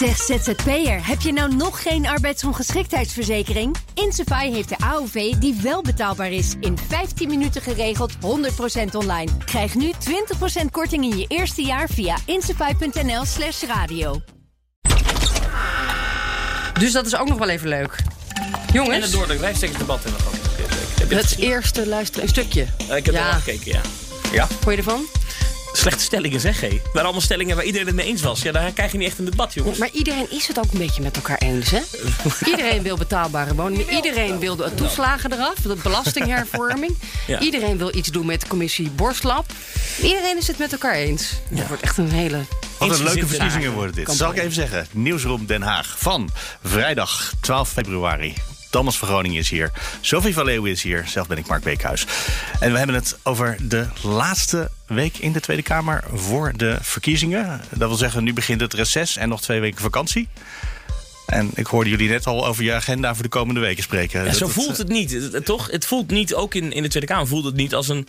Zeg ZZP'er, heb je nou nog geen arbeidsongeschiktheidsverzekering? Insafai heeft de AOV die wel betaalbaar is. In 15 minuten geregeld, 100% online. Krijg nu 20% korting in je eerste jaar via insafai.nl slash radio. Dus dat is ook nog wel even leuk. Jongens. En het de hebben we gehad. Heb je Het eerste luisteren, een stukje. Eh, Ik heb Ja. er al gekeken, ja. Ja? Vond je ervan? Slechte stellingen, zeg hé. Waren allemaal stellingen waar iedereen het mee eens was. Ja, daar krijg je niet echt een debat, jongens. Maar iedereen is het ook een beetje met elkaar eens, hè? Iedereen wil betaalbare woningen. Iedereen wil de toeslagen eraf, de belastinghervorming. Ja. Iedereen wil iets doen met de commissie Borstlab. Iedereen is het met elkaar eens. Het wordt echt een hele... Wat een leuke verkiezingen worden dit. Campagne. Zal ik even zeggen. Nieuwsroom Den Haag van vrijdag 12 februari. Thomas van Groningen is hier. Sophie van Leeuwen is hier. Zelf ben ik Mark Beekhuis. En we hebben het over de laatste week in de Tweede Kamer voor de verkiezingen. Dat wil zeggen, nu begint het reces en nog twee weken vakantie. En ik hoorde jullie net al over je agenda voor de komende weken spreken. Ja, zo voelt het niet, Het- het- toch? Het voelt niet, ook in, in de Tweede Kamer, voelt het niet als een,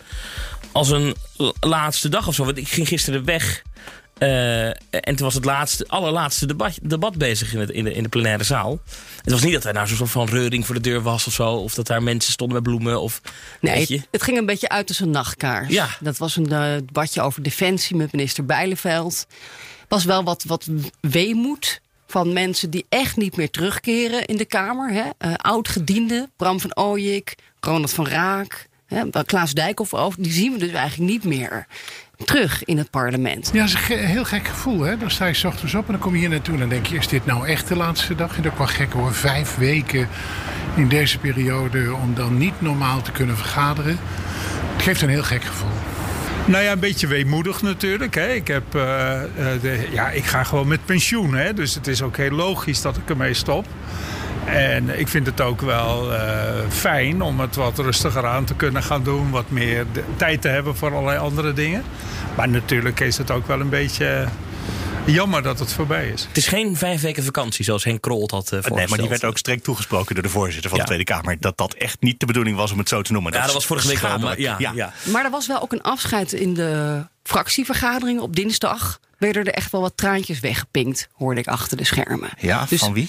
als een laatste dag of zo. Want ik ging gisteren weg eh, en toen was het laatste, allerlaatste debat, debat bezig in, het, in, de, in de plenaire zaal. Het was niet dat er nou zo'n soort van reuring voor de deur was of zo. Of dat daar mensen stonden met bloemen of... Nee, het, het ging een beetje uit als een nachtkaars. Ja. Dat was een eh, debatje over defensie met minister Bijleveld. was wel wat, wat weemoed van mensen die echt niet meer terugkeren in de Kamer. Hè? Eh, Oud-gedienden, Bram van Ooyik, Ronald van Raak, hè, Klaas Dijkhoff ook. Die zien we dus eigenlijk niet meer terug in het parlement. Ja, dat is een ge- heel gek gevoel. Hè? Dan sta je 's ochtends op en dan kom je hier naartoe. En dan denk je, is dit nou echt de laatste dag? En dat wel gek hoor. Vijf weken in deze periode om dan niet normaal te kunnen vergaderen. Het geeft een heel gek gevoel. Nou ja, een beetje weemoedig natuurlijk. Hè. Ik, heb, eh, eh, de, ja, ik ga gewoon met pensioen. Hè. Dus het is ook heel logisch dat ik ermee stop. En ik vind het ook wel eh, fijn om het wat rustiger aan te kunnen gaan doen. Wat meer de- tijd te hebben voor allerlei andere dingen. Maar natuurlijk is het ook wel een beetje jammer dat het voorbij is. Het is geen vijf weken vakantie zoals Henk Krol had uh, Nee, maar die werd ook streng toegesproken door de voorzitter van Ja. de Tweede Kamer. Dat dat echt niet de bedoeling was om het zo te noemen. Ja, dat was vorige week wel. Maar, ja, ja. Maar er was wel ook een afscheid in de fractievergaderingen op dinsdag. Werden er echt wel wat traantjes weggepinkt, hoorde ik achter de schermen. Ja, Dus- van wie?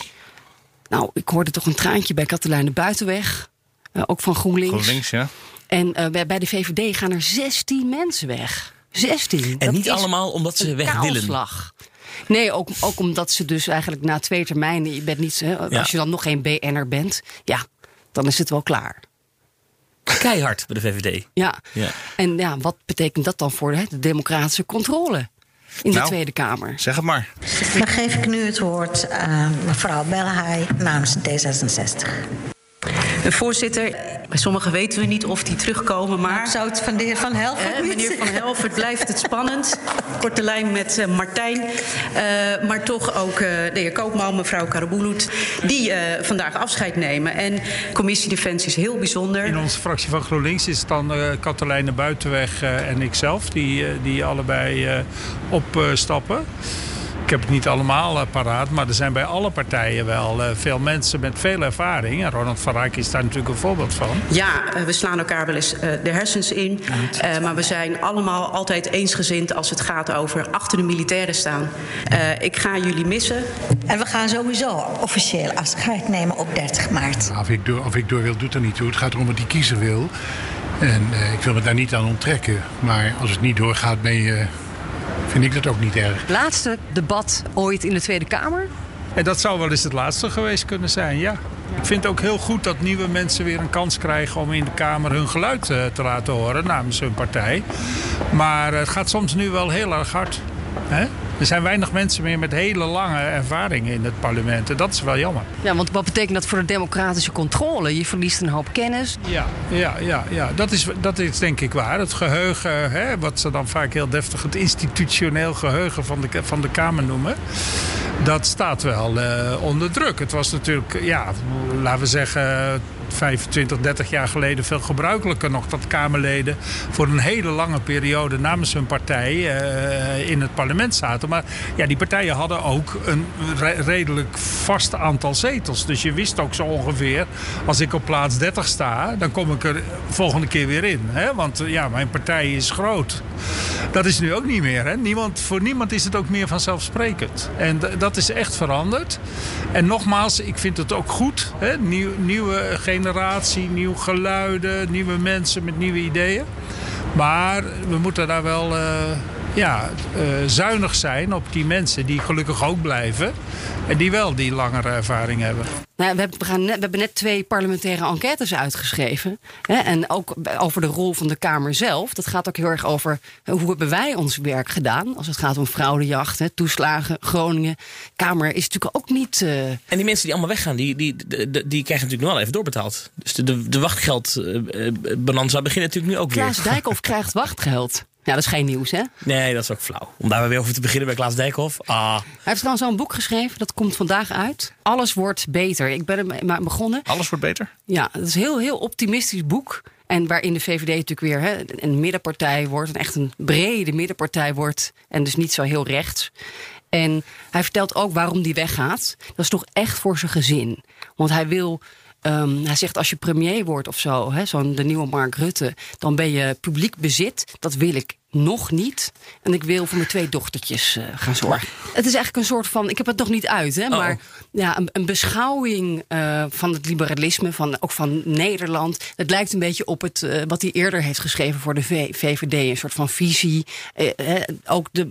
Nou, ik hoorde toch een traantje bij Katelijne Buitenweg. eh, ook van GroenLinks. GroenLinks, ja. En eh, bij bij de VVD gaan er 16 mensen weg. 16. En Dat niet allemaal omdat ze weg willen. kaalslag. Nee, ook, ook omdat ze dus eigenlijk na twee termijnen... Je bent niet, hè, Ja. Als je dan nog geen BN'er bent, ja, dan is het wel klaar. Keihard bij de VVD. Ja. Ja. En ja, wat betekent dat dan voor hè, de democratische controle in de Nou. Tweede Kamer? Zeg het maar. Dan geef ik nu het woord aan mevrouw Bellehaai namens D66. Voorzitter, bij sommigen weten we niet of die terugkomen, maar... Ik zou het van de heer Van Helvert Eh, meneer Van Helvert blijft het spannend. Korte lijn met eh, Martijn. Eh, maar toch ook eh, de heer Koopman, mevrouw Karabulut... die eh, vandaag afscheid nemen. En commissie Defensie is heel bijzonder. In onze fractie van GroenLinks is het dan eh Katelijne Buitenweg eh, en ikzelf die, die allebei eh, opstappen. Ik heb het niet allemaal eh, paraat, maar er zijn bij alle partijen wel eh, veel mensen met veel ervaring. En Ronald van Rijk is daar natuurlijk een voorbeeld van. Ja, eh, we slaan elkaar wel eens eh, de hersens in. Eh, maar we zijn allemaal altijd eensgezind als het gaat over achter de militairen staan. Eh, ik ga jullie missen. En we gaan sowieso officieel afscheid nemen op 30 maart. Of ik, door, of ik door wil, doet er niet toe. Het gaat erom wat die kiezer wil. En eh, ik wil me daar niet aan onttrekken. Maar als het niet doorgaat, ben je, vind ik dat ook niet erg. Laatste debat ooit in de Tweede Kamer? En dat zou wel eens het laatste geweest kunnen zijn, ja. Ik vind het ook heel goed dat nieuwe mensen weer een kans krijgen om in de Kamer hun geluid eh, te laten horen namens hun partij. Maar eh, het gaat soms nu wel heel erg hard. Hè? Er zijn weinig mensen meer met hele lange ervaringen in het parlement. En dat is wel jammer. Ja, want wat betekent dat voor de democratische controle? Je verliest een hoop kennis. Ja, ja, ja, ja. Dat, is, dat is denk ik waar. Het geheugen, hè, wat ze dan vaak heel deftig het institutioneel geheugen van de, van de Kamer noemen. Dat staat wel eh, onder druk. Het was natuurlijk, ja, laten we zeggen, 25, 30 jaar geleden veel gebruikelijker nog dat Kamerleden voor een hele lange periode namens hun partij uh, in het parlement zaten. Maar ja, die partijen hadden ook een re redelijk vast aantal zetels. Dus je wist ook zo ongeveer, als ik op plaats 30 sta, dan kom ik er volgende keer weer in. Hè? Want uh, ja, mijn partij is groot. Dat is nu ook niet meer. Hè? Niemand, voor niemand is het ook meer vanzelfsprekend. En dat is echt veranderd. En nogmaals, ik vind het ook goed. Hè? Nieuw, nieuwe generatie, nieuwe geluiden, nieuwe mensen met nieuwe ideeën. Maar we moeten daar wel uh, ja, uh, zuinig zijn op die mensen die gelukkig ook blijven. En die wel die langere ervaring hebben. Nou, we, hebben, we, gaan net, we hebben net twee parlementaire enquêtes uitgeschreven. Hè, en ook over de rol van de Kamer zelf. Dat gaat ook heel erg over hoe hebben wij ons werk gedaan. Als het gaat om fraudejacht, hè, toeslagen, Groningen. Kamer is natuurlijk ook niet... Uh... En die mensen die allemaal weggaan, die, die, die, die, krijgen natuurlijk nu wel even doorbetaald. Dus de, de, de wachtgeldbonanza uh, begint natuurlijk nu ook weer. Klaas Dijkhoff krijgt wachtgeld. Ja, dat is geen nieuws, hè? Nee, dat is ook flauw. Om daar weer over te beginnen bij Klaas Dijkhoff. Ah. Hij heeft dan zo'n boek geschreven, dat komt vandaag uit. Alles wordt beter. Ik ben er begonnen. Alles wordt beter? Ja, dat is een heel, heel optimistisch boek. En waarin de VVD natuurlijk weer hè, een middenpartij wordt. Een echt een brede middenpartij wordt. En dus niet zo heel rechts. En hij vertelt ook waarom die weggaat. Dat is toch echt voor zijn gezin. Want hij wil Um, hij zegt als je premier wordt of zo, zo'n de nieuwe Mark Rutte, dan ben je publiek bezit. Dat wil ik nog niet. En ik wil voor mijn twee dochtertjes uh, gaan zorgen. Het is eigenlijk een soort van, ik heb het nog niet uit, hè, maar ja, een, een beschouwing uh, van het liberalisme, van, ook van Nederland. Het lijkt een beetje op het, uh, wat hij eerder heeft geschreven voor de v VVD. Een soort van visie. ook de,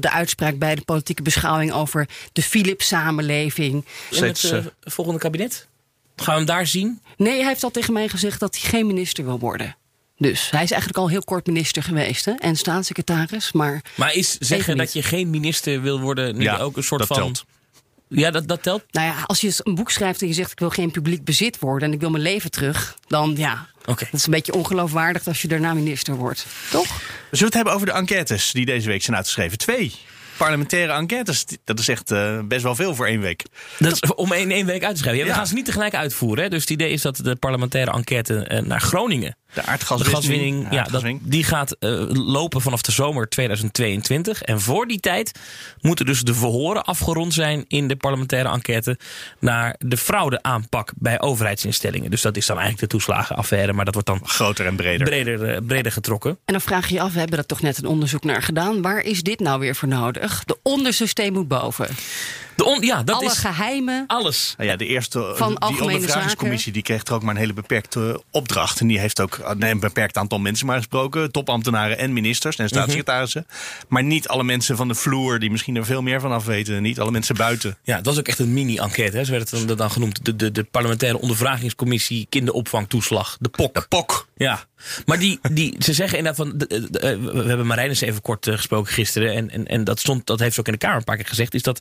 de uitspraak bij de politieke beschouwing over de Philips-samenleving. En het volgende kabinet? Gaan we hem daar zien? Nee, hij heeft al tegen mij gezegd dat hij geen minister wil worden. Dus hij is eigenlijk al heel kort minister geweest hè? en staatssecretaris. Maar, maar is zeggen dat je geen minister wil worden nu ja, ook een soort dat van. Telt. Ja, dat, dat telt. Nou ja, als je een boek schrijft en je zegt ik wil geen publiek bezit worden en ik wil mijn leven terug, dan ja. Okay. Dat is een beetje ongeloofwaardig als je daarna minister wordt. Toch? We zullen het hebben over de enquêtes die deze week zijn uitgeschreven. Twee parlementaire enquêtes. Dat is echt uh, best wel veel voor één week. Dat is om één week uit te schrijven. Ja, we gaan ze niet tegelijk uitvoeren. Hè? Dus het idee is dat de parlementaire enquête eh, naar Groningen. De aardgaswinning. gaswinning, ja, dat, die gaat eh, lopen vanaf de zomer 2022. En voor die tijd moeten dus de verhoren afgerond zijn in de parlementaire enquête naar de fraudeaanpak bij overheidsinstellingen. Dus dat is dan eigenlijk de toeslagenaffaire, maar dat wordt dan Groter en breder. breder, eh, breder getrokken. En dan vraag je je af, we hebben er toch net een onderzoek naar gedaan. Waar is dit nou weer voor nodig? De onderste steen moet boven. De on, ja, dat Alle is geheimen. alles. Nou ja, de eerste Van die algemene ondervragingscommissie die kreeg er ook maar een hele beperkte opdracht. En die heeft ook een beperkt aantal mensen maar gesproken. Topambtenaren en ministers en staatssecretarissen. Maar niet alle mensen van de vloer die misschien er veel meer van af weten. Niet alle mensen buiten. Ja, dat is ook echt een mini-enquête, hè. zo werd het dan, dan genoemd. De, de, de parlementaire ondervragingscommissie kinderopvangtoeslag, de POK. De POK. Ja, maar die, die, ze zeggen inderdaad van. de- de- de- eh, we hebben Marijnis even kort eh, gesproken gisteren. En, en, en dat, stond, dat heeft ze ook in de Kamer een paar keer gezegd. Is dat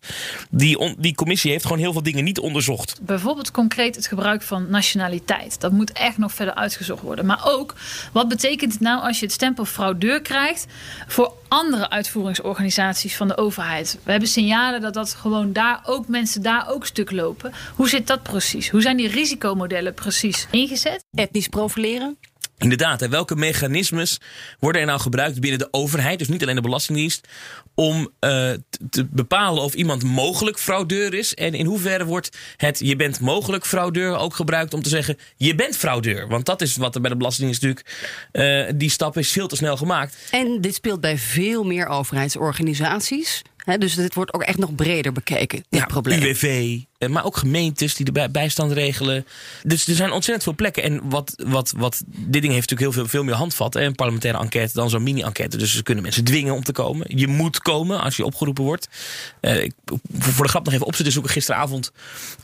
die, on- die commissie heeft gewoon heel veel dingen niet onderzocht. Bijvoorbeeld concreet het gebruik van nationaliteit. Dat moet echt nog verder uitgezocht worden. Maar ook, wat betekent het nou als je het stempel fraudeur krijgt voor andere uitvoeringsorganisaties van de overheid? We hebben signalen dat dat gewoon daar ook mensen daar ook stuk lopen. Hoe zit dat precies? Hoe zijn die risicomodellen precies ingezet? Etnisch profileren. Inderdaad, hè, welke mechanismes worden er nou gebruikt binnen de overheid, dus niet alleen de Belastingdienst, om eh, te bepalen of iemand mogelijk fraudeur is? En in hoeverre wordt het je bent mogelijk fraudeur ook gebruikt om te zeggen je bent fraudeur? Want dat is wat er bij de Belastingdienst natuurlijk, eh, die stap is veel te snel gemaakt. En dit speelt bij veel meer overheidsorganisaties. Hè, dus dit wordt ook echt nog breder bekeken, dit probleem. UWV, maar ook gemeentes die de bij- bijstand regelen. Dus er zijn ontzettend veel plekken. En wat, wat, wat dit ding heeft natuurlijk heel veel, veel meer handvat. Een parlementaire enquête dan zo'n mini-enquête. Dus ze kunnen mensen dwingen om te komen. Je moet komen als je opgeroepen wordt. Eh, ik, voor de grap nog even op zoeken gisteravond.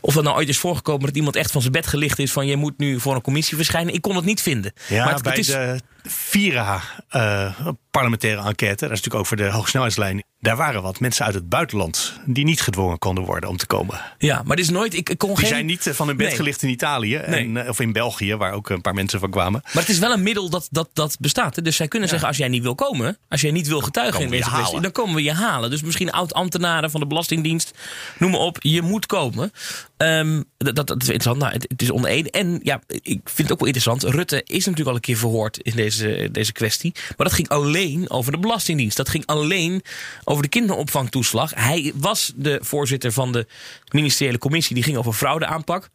Of dat nou ooit is voorgekomen dat iemand echt van zijn bed gelicht is. Van je moet nu voor een commissie verschijnen. Ik kon het niet vinden. Ja, maar het, bij het is, de Vira eh, parlementaire enquête, dat is natuurlijk ook voor de hoogsnelheidslijn. Daar waren wat mensen uit het buitenland die niet gedwongen konden worden om te komen. Ja, maar het is nooit. Ik, ik kon Die geen. zijn niet eh, van hun bed Nee. gelicht in Italië en, eh, of in België, waar ook een paar mensen van kwamen. Maar het is wel een middel dat, dat, dat bestaat. Hè? Dus zij kunnen zeggen, als jij niet wil komen, als jij niet wil getuigen in deze kwestie, dan komen we je halen. Dus misschien oud-ambtenaren van de Belastingdienst, noem maar op, je moet komen. Ehm, dat, dat, dat is interessant. Nou, het, het is onder één. En ja, ik vind het ook wel interessant. Rutte is natuurlijk al een keer verhoord in deze, deze kwestie. Maar dat ging alleen over de Belastingdienst. Dat ging alleen over de kinderopvangtoeslag. Hij was de voorzitter van de ministeriële commissie. Die ging over fraudeaanpak.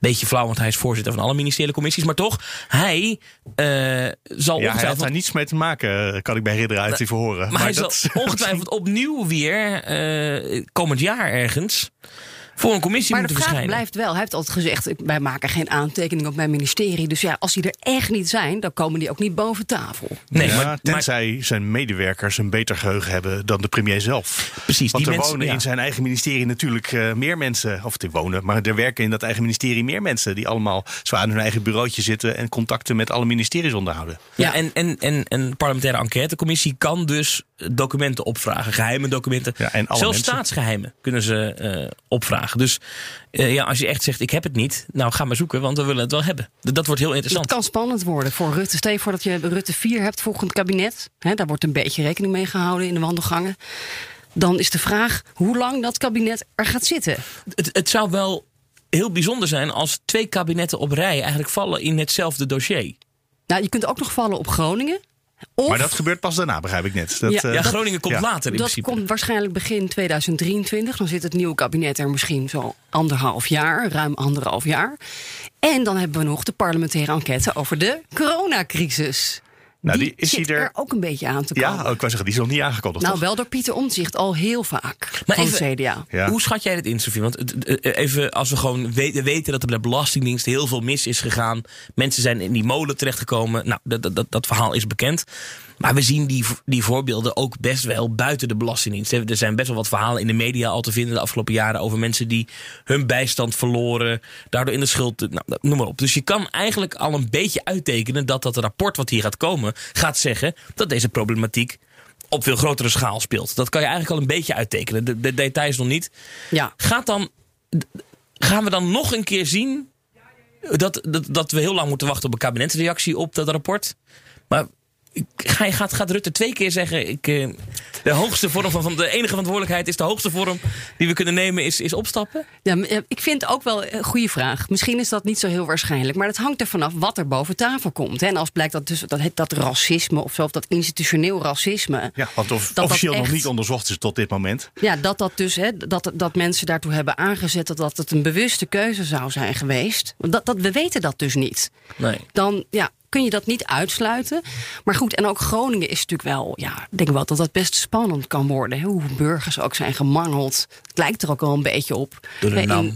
Beetje flauw, want hij is voorzitter van alle ministeriële commissies. Maar toch, hij eh, zal Ja, hij had daar niets mee te maken, kan ik me herinneren uit die verhoren. maar, hij dat- zal ongetwijfeld opnieuw weer eh, komend jaar ergens voor een commissie Maar de moeten vraag verschijnen. blijft wel. Hij heeft altijd gezegd: ik- wij maken geen aantekening op mijn ministerie. Dus ja, als die er echt niet zijn, dan komen die ook niet boven tafel. Nee, ja, maar, maar tenzij zijn medewerkers een beter geheugen hebben dan de premier zelf. precies, Want die er mensen. wonen ja. in zijn eigen ministerie natuurlijk eh, meer mensen. Of die wonen, maar er werken in dat eigen ministerie meer mensen. Die allemaal zo aan hun eigen bureautje zitten en contacten met alle ministeries onderhouden. Ja, en, en, en een parlementaire enquêtecommissie kan dus documenten opvragen. Geheime documenten. Ja, en alle Zelfs mensen. staatsgeheimen kunnen ze eh, opvragen. Dus eh, ja, als je echt zegt, ik heb het niet. Nou, ga maar zoeken, want we willen het wel hebben. Dat wordt heel interessant. kan spannend worden voor Rutte. Stel je voor dat je Rutte 4 hebt volgend kabinet. Daar wordt een beetje rekening mee gehouden in de wandelgangen. Dan is de vraag hoe lang dat kabinet er gaat zitten. Het, het zou wel heel bijzonder zijn als twee kabinetten op rij eigenlijk vallen in hetzelfde dossier. Nou, je kunt ook nog vallen op Groningen. Of Maar dat gebeurt pas daarna, begrijp ik net. Dat, Ja, eh, Ja, dat- Groningen komt ja. later in dat principe. komt waarschijnlijk begin 2023. Dan zit het nieuwe kabinet er misschien zo anderhalf jaar, ruim anderhalf jaar. En dan hebben we nog de parlementaire enquête over de coronacrisis. Nou, die, die is zit hij er- er ook een beetje aan te komen. ja, oh, ik wou zeggen, die is nog niet aangekondigd. nou, toch? wel door Pieter Omtzigt al heel vaak Maar van even- CDA. Ja. Hoe schat jij dit in, Sofie? Want het- eh, even als we gewoon weten, weten dat er bij de Belastingdienst heel veel mis is gegaan. Mensen zijn in die molen terechtgekomen. Nou, dat, dat, dat, dat verhaal is bekend. Maar we zien die, die voorbeelden ook best wel buiten de Belastingdienst. Er zijn best wel wat verhalen in de media al te vinden de afgelopen jaren over mensen die hun bijstand verloren. Daardoor in de schuld. Nou, noem maar op. Dus je kan eigenlijk al een beetje uittekenen dat dat rapport wat hier gaat komen gaat zeggen dat deze problematiek op veel grotere schaal speelt. Dat kan je eigenlijk al een beetje uittekenen. De, de details nog niet. Ja. Gaat dan, gaan we dan nog een keer zien dat, dat, dat we heel lang moeten wachten op een kabinetsreactie op dat rapport? Maar gaat, gaat Rutte twee keer zeggen: ik, eh, de hoogste vorm van, van de enige verantwoordelijkheid is de hoogste vorm die we kunnen nemen, is, is opstappen? Ja, eh, ik vind ook wel een goede vraag. Misschien is dat niet zo heel waarschijnlijk. Maar het hangt er vanaf wat er boven tafel komt. hè. En als blijkt dat, dus, dat, dat racisme of zo, of dat institutioneel racisme. Ja, want of, dat officieel nog echt- niet onderzocht is tot dit moment. Ja, dat dat dus, hè, dat, dat mensen daartoe hebben aangezet dat, dat het een bewuste keuze zou zijn geweest. Want Dat, dat, we weten dat dus niet. Nee. Dan ja, kun je dat niet uitsluiten. Maar goed, en ook Groningen is natuurlijk wel, ja, ik denk wel dat dat best spannend kan worden. Hè, hoe burgers ook zijn gemangeld. Het lijkt er ook wel een beetje op. Door de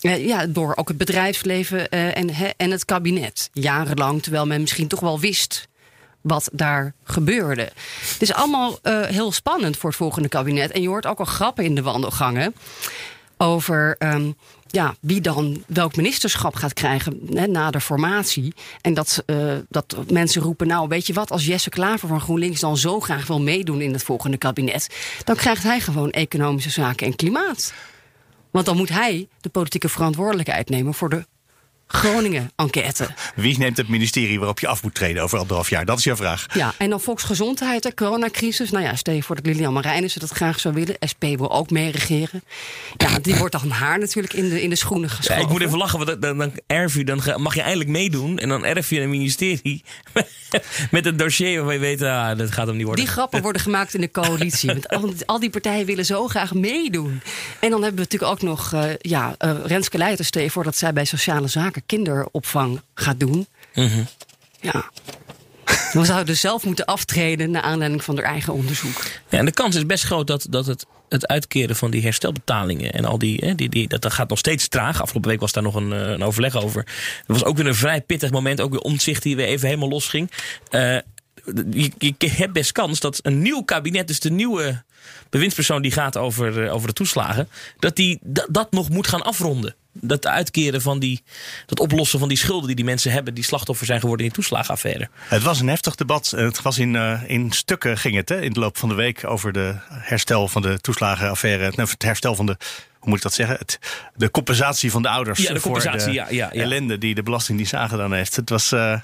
eh, ja, door ook het bedrijfsleven eh, en, en het kabinet. Jarenlang, terwijl men misschien toch wel wist wat daar gebeurde. Het is allemaal eh, heel spannend voor het volgende kabinet. En je hoort ook al grappen in de wandelgangen over ehm, ja, wie dan welk ministerschap gaat krijgen hè, na de formatie. En dat, eh, dat mensen roepen, nou weet je wat, als Jesse Klaver van GroenLinks dan zo graag wil meedoen in het volgende kabinet, dan krijgt hij gewoon economische zaken en klimaat. Want dan moet hij de politieke verantwoordelijkheid nemen voor de Groningen-enquête. Wie neemt het ministerie waarop je af moet treden over anderhalf jaar? Dat is jouw vraag. Ja, en dan volksgezondheid, de coronacrisis. Nou ja, stel je voor dat Lilian Marijnissen dat graag zou willen. SP wil ook meeregeren. Ja, die wordt dan haar natuurlijk in de, in de schoenen Ja, geschoven. ik moet even lachen, want dan, dan erf je, dan mag je eindelijk meedoen. En dan erf je een ministerie met een dossier waarvan je weet, ah, dat gaat hem niet worden. Die grappen worden gemaakt in de coalitie. Want al, al die partijen willen zo graag meedoen. En dan hebben we natuurlijk ook nog eh, ja, eh, Renske Leijten. Stel je voor dat zij bij sociale zaken kinderopvang gaat doen. Mhm. Ja. Dan zou dus zelf moeten aftreden naar aanleiding van haar eigen onderzoek. Ja, en de kans is best groot dat, dat het, het uitkeren van die herstelbetalingen en al die, hè, die, die dat, dat gaat nog steeds traag. Afgelopen week was daar nog een, eh, een overleg over. Er was ook weer een vrij pittig moment, ook weer omzicht die weer even helemaal losging. Eh je, je hebt best kans dat een nieuw kabinet, dus de nieuwe bewindspersoon die gaat over, eh, over de toeslagen, dat die dat, dat nog moet gaan afronden. Dat uitkeren van die, dat oplossen van die schulden die die mensen hebben, die slachtoffer zijn geworden in die toeslagenaffaire. Het was een heftig debat. Het was in, eh, in stukken ging het hè, in de loop van de week over de herstel van de toeslagenaffaire. Nou, het herstel van de. Hoe moet ik dat zeggen? Het, de compensatie van de ouders Ja, de voor compensatie, de ja, ja, ja. ellende die de Belastingdienst aangedaan heeft. Het was... eh, Eh,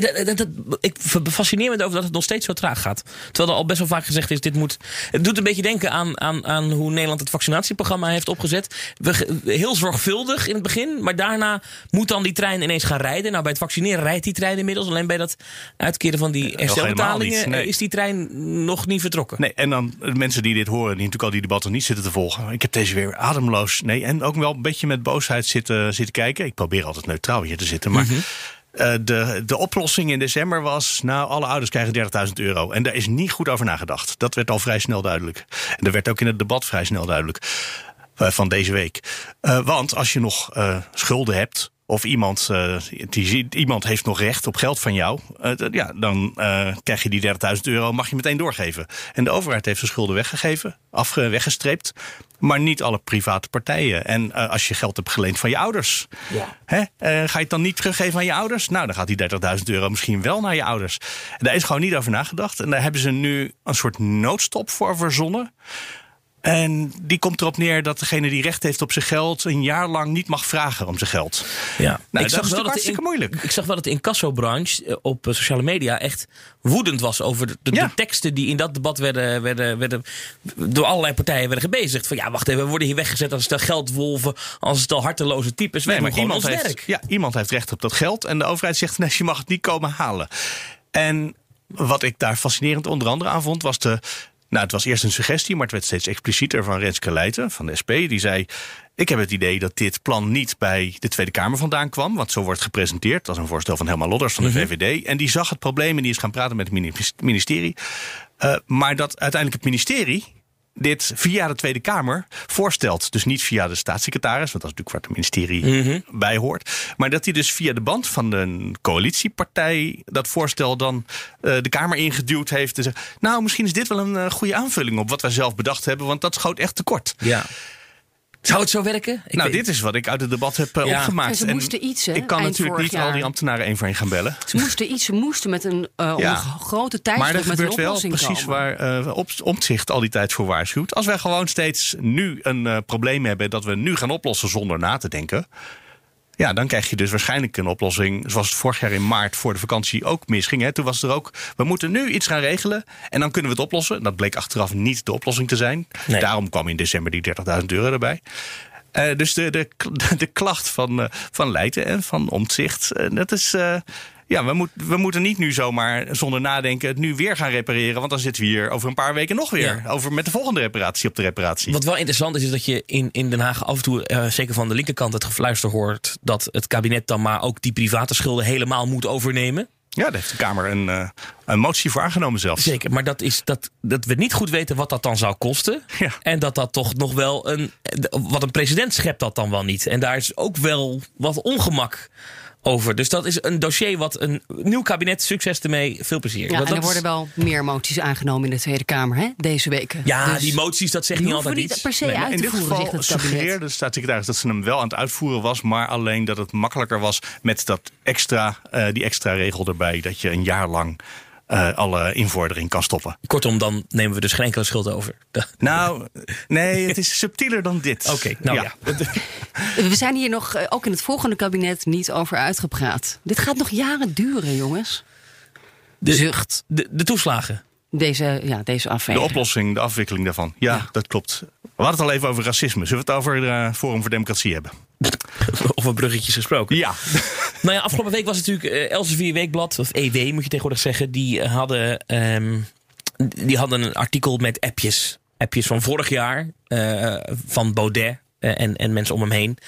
dat- dat- dat- ik fascineer me erover dat het nog steeds zo traag gaat. Terwijl er al best wel vaak gezegd is, dit moet... Het doet een beetje denken aan, aan, aan hoe Nederland het vaccinatieprogramma heeft opgezet. We, heel zorgvuldig in het begin, maar daarna moet dan die trein ineens gaan rijden. Nou, bij het vaccineren rijdt die trein inmiddels. Alleen bij dat uitkeren van die niet, herstelbetalingen nee. eh, is die trein nog niet vertrokken. Nee, en dan de mensen die dit horen, die natuurlijk al die debatten niet zitten te volgen. Ik heb deze weer ademloos. Nee, en ook wel een beetje met boosheid zitten, zitten kijken. Ik probeer altijd neutraal hier te zitten. Maar eh, de, de oplossing in december was: nou, alle ouders krijgen 30.000 euro. En daar is niet goed over nagedacht. Dat werd al vrij snel duidelijk. En dat werd ook in het debat vrij snel duidelijk. eh, van deze week. Eh, want als je nog schulden hebt. Of iemand, die, iemand heeft nog recht op geld van jou. ja, dan krijg je die 30.000 euro, mag je meteen doorgeven. En de overheid heeft zijn schulden weggegeven, afge, weggestreept. Maar niet alle private partijen. En eh, als je geld hebt geleend van je ouders. Hè, eh, ga je het dan niet teruggeven aan je ouders? Nou, dan gaat die 30.000 euro misschien wel naar je ouders. En daar is gewoon niet over nagedacht. En daar hebben ze nu een soort noodstop voor verzonnen. En die komt erop neer dat degene die recht heeft op zijn geld... een jaar lang niet mag vragen om zijn geld. Ja. Nou, ik dat is wel dat moeilijk. Ik zag wel dat de incassobranche eh, op eh, sociale media echt woedend was over de, de- Ja. de teksten die in dat debat werden, werden, werden door allerlei partijen werden gebezigd. Van ja, wacht even, we worden hier weggezet als stel geldwolven, als stel harteloze types. Nee, maar iemand heeft, werk. ja, iemand heeft recht op dat geld. En de overheid zegt: nee, je mag het niet komen halen. En wat ik daar fascinerend onder andere aan vond, was de. Nou, het was eerst een suggestie, maar het werd steeds explicieter van Renske Leijten van de SP. Die zei: Ik heb het idee dat dit plan niet bij de Tweede Kamer vandaan kwam. Want zo wordt gepresenteerd. Is een voorstel van Helma Lodders van de VVD. En die zag het probleem en die is gaan praten met het mini- ministerie. Eh, maar dat uiteindelijk het ministerie dit via de Tweede Kamer voorstelt. Dus niet via de staatssecretaris, want dat is natuurlijk waar het ministerie bij hoort. Maar dat hij dus via de band van de coalitiepartij dat voorstel dan eh, de Kamer ingeduwd heeft. En zegt, nou, misschien is dit wel een eh, goede aanvulling op wat wij zelf bedacht hebben, want dat schoot echt tekort. Ja. Zou het zo werken? Ik nou, weet- dit is wat ik uit het debat heb eh, Ja. opgemaakt. En ze moesten iets, hè, ik kan natuurlijk niet al die ambtenaren één voor één gaan bellen. Ze moesten iets, ze moesten met een eh, Ja. onder grote Maar tijdsdruk er een gebeurt wel precies komen. waar eh op, Omtzigt al die tijd voor waarschuwt. Als wij gewoon steeds nu een eh, probleem hebben dat we nu gaan oplossen zonder na te denken. Ja, dan krijg je dus waarschijnlijk een oplossing zoals het vorig jaar in maart voor de vakantie ook misging. Hè. Toen was er ook, we moeten nu iets gaan regelen en dan kunnen we het oplossen. Dat bleek achteraf niet de oplossing te zijn. Nee. Daarom kwam in december die 30.000 euro erbij. Eh, dus de, de, de klacht van, eh, van Leijten en van Omtzigt, eh, dat is... ja, we, moet, we moeten niet nu zomaar zonder nadenken het nu weer gaan repareren. Want dan zitten we hier over een paar weken nog weer. Ja. Over met de volgende reparatie op de reparatie. Wat wel interessant is, is dat je in, in Den Haag af en toe, eh, zeker van de linkerkant, het gefluister hoort dat het kabinet dan maar ook die private schulden helemaal moet overnemen. Ja, daar heeft de Kamer een, eh, een motie voor aangenomen zelfs. Zeker, maar dat is dat, dat we niet goed weten wat dat dan zou kosten. Ja. En dat dat toch nog wel een. Wat een president schept dat dan wel niet. En daar is ook wel wat ongemak over. Dus dat is een dossier wat een nieuw kabinet, succes ermee, veel plezier. Ja, Want en er worden wel meer moties aangenomen in de Tweede Kamer hè, deze weken. ja, Dus die moties, dat zegt niet altijd niet iets. per se Nee, uit In dit voeren, geval zegt het suggereerde de staatssecretaris dat ze hem wel aan het uitvoeren was, maar alleen dat het makkelijker was met dat extra, eh, die extra regel erbij, dat je een jaar lang eh, alle invordering kan stoppen. Kortom, dan nemen we dus geen enkele schuld over. De- Nou, nee, het is subtieler dan dit. Oké, nou ja. We zijn hier nog, eh, ook in het volgende kabinet, niet over uitgepraat. Dit gaat nog jaren duren, jongens. De zucht. De, de toeslagen. Deze, ja, deze De afweging. oplossing, de afwikkeling daarvan. Ja, Ja. dat klopt. We hadden het al even over racisme. Zullen we het over eh Forum voor Democratie hebben? Over bruggetjes gesproken. Ja. Nou ja, afgelopen week was het natuurlijk eh, Elsevier Weekblad, of EW moet je tegenwoordig zeggen. Die eh, hadden, ehm, die hadden een artikel met appjes. Appjes van vorig jaar, eh, van Baudet. Eh, En, en mensen om hem heen.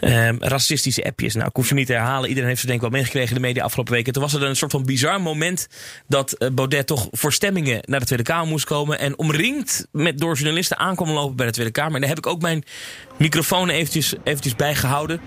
Ehm, racistische appjes. Nou, ik hoef ze niet te herhalen. Iedereen heeft ze denk ik wel meegekregen in de media afgelopen weken. Toen was er een soort van bizar moment dat eh, Baudet toch voor stemmingen naar de Tweede Kamer moest komen. En omringd met door journalisten aankwam lopen bij de Tweede Kamer. En daar heb ik ook mijn microfoon eventjes, eventjes bijgehouden.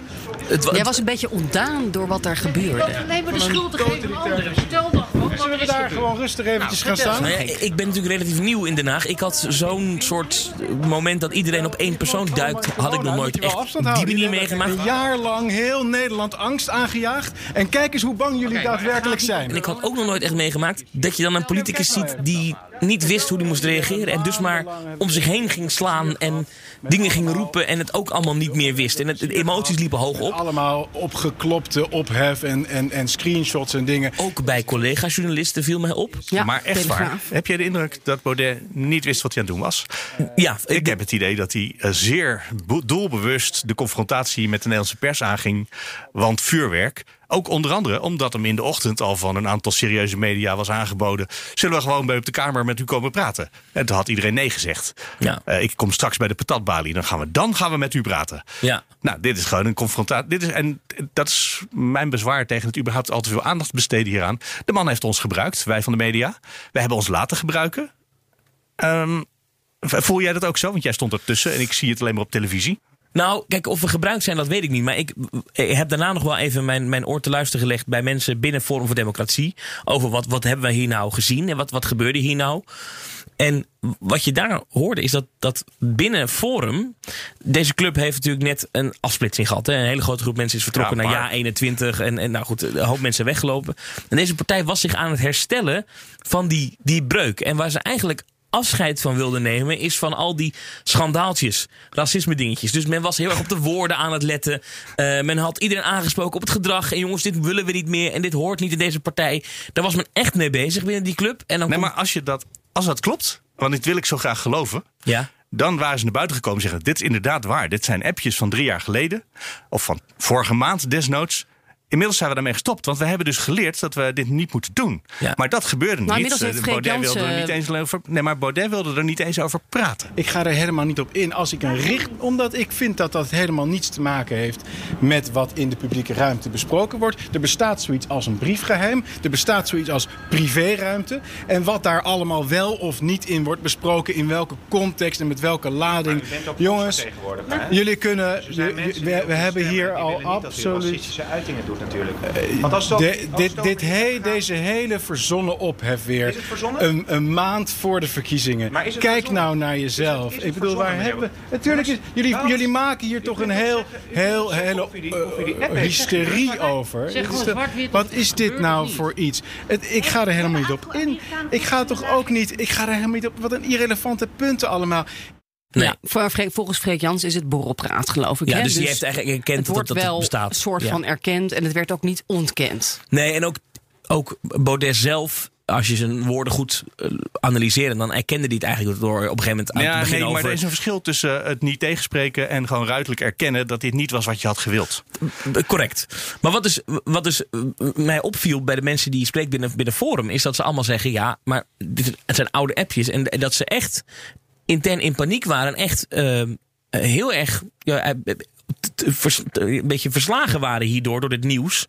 Het, Jij was een beetje ontdaan door wat er gebeurde. Nee, maar de schuld te geven aan anderen. Er Zullen we daar gewoon rustig eventjes gaan staan? Nou ja, ik ben natuurlijk relatief nieuw in Den Haag. Ik had zo'n soort moment dat iedereen op één persoon duikt. Had ik nog nooit echt die manier meegemaakt. Een jaar lang heel Nederland angst aangejaagd. En kijk eens hoe bang jullie daadwerkelijk zijn. En ik had ook nog nooit echt meegemaakt dat je dan een politicus ziet die niet wist hoe hij moest reageren. En dus maar om zich heen ging slaan en dingen ging roepen. En het ook allemaal niet meer wist. En het, de emoties liepen hoog op. Allemaal opgeklopte ophef en, en, en screenshots en dingen. Ook bij collega-journalisten viel mij op. Ja, maar echt waar, heb jij de indruk dat Baudet niet wist wat hij aan het doen was? Ja, Ik heb het idee dat hij eh, zeer doelbewust de confrontatie met de Nederlandse pers aanging. Want vuurwerk, ook onder andere omdat hem in de ochtend al van een aantal serieuze media was aangeboden. Zullen we gewoon bij op de Kamer met u komen praten? En toen had iedereen nee gezegd. Ja. Eh, ik kom straks bij de patatbalie, dan gaan we, dan gaan we met u praten. Ja. Nou, dit is gewoon een confrontatie. Dit is, en dat is mijn bezwaar tegen het überhaupt al te veel aandacht besteden hieraan. De man heeft ons gebruikt, wij van de media. Wij hebben ons laten gebruiken. Ehm, voel jij dat ook zo? Want jij stond ertussen en ik zie het alleen maar op televisie. Nou, kijk, of we gebruikt zijn, dat weet ik niet. Maar ik, ik heb daarna nog wel even mijn, mijn oor te luisteren gelegd bij mensen binnen Forum voor Democratie. Over wat, wat hebben we hier nou gezien en wat, wat gebeurde hier nou. En wat je daar hoorde is dat, dat binnen Forum. Deze club heeft natuurlijk net een afsplitsing gehad. Hè. Een hele grote groep mensen is vertrokken Ja, naar jaar 21. En, en nou goed, een hoop mensen weggelopen. En deze partij was zich aan het herstellen van die, die breuk. En waar ze eigenlijk afscheid van wilden nemen, is van al die schandaaltjes, racisme dingetjes. Dus men was heel erg op de woorden aan het letten. Eh, men had iedereen aangesproken op het gedrag. En jongens, dit willen we niet meer en dit hoort niet in deze partij. Daar was men echt mee bezig binnen die club. En dan Nee, komt- maar als, je dat, als dat klopt, want dit wil ik zo graag geloven. Ja. Dan waren ze naar buiten gekomen en zeggen: Dit is inderdaad waar. Dit zijn appjes van drie jaar geleden. Of van vorige maand desnoods. Inmiddels zijn we daarmee gestopt, want we hebben dus geleerd dat we dit niet moeten doen. Ja. Maar dat gebeurde Nou, niet. inmiddels heeft Eh, Baudet wilde er niet eens over. Nee, maar Baudet wilde er niet eens over praten. Ik ga er helemaal niet op in als ik een richt... Omdat ik vind dat dat helemaal niets te maken heeft met wat in de publieke ruimte besproken wordt. Er bestaat zoiets als een briefgeheim. Er bestaat zoiets als privéruimte. En wat daar allemaal wel of niet in wordt besproken... in welke context en met welke lading. Jongens, jullie kunnen... we, we- we hebben hier al absoluut... natuurlijk. Want als dat, De- als dit, dat- dit he- deze hele verzonnen ophef weer. Is het verzonnen? Een, een maand voor de verkiezingen. Maar is het Kijk verzonnen? nou naar jezelf. Is het- is het Ik bedoel, waar hebben? Natuurlijk is. Jullie, Nou, jullie maken hier toch een heel, heel, hele eh, hysterie over. Wat is dit nou voor iets? Het, ik ga er helemaal niet op in. Ik ga toch ook niet. Ik ga er helemaal niet op. Wat een irrelevante punten allemaal. Nee. Ja, voor volgens Freek Jans is het borrelpraat, geloof ik. Ja, hè? dus die heeft eigenlijk erkend het dat wordt dat wel bestaat. een soort Ja. van erkend en het werd ook niet ontkend. Nee, en ook, ook Baudet zelf, als je zijn woorden goed eh, analyseert, dan erkende hij het eigenlijk door op een gegeven moment aan Ja, te beginnen nee, maar over... er is een verschil tussen het niet tegenspreken en gewoon ruidelijk erkennen dat dit niet was wat je had gewild. Eh, Correct. Maar wat dus, wat dus eh, mij opviel bij de mensen die je spreekt binnen, binnen Forum, is dat ze allemaal zeggen: ja, maar dit, het zijn oude appjes. En dat ze echt intern in paniek waren. En echt eh, heel erg. Ja, eh, vers- een beetje verslagen waren hierdoor, door dit nieuws.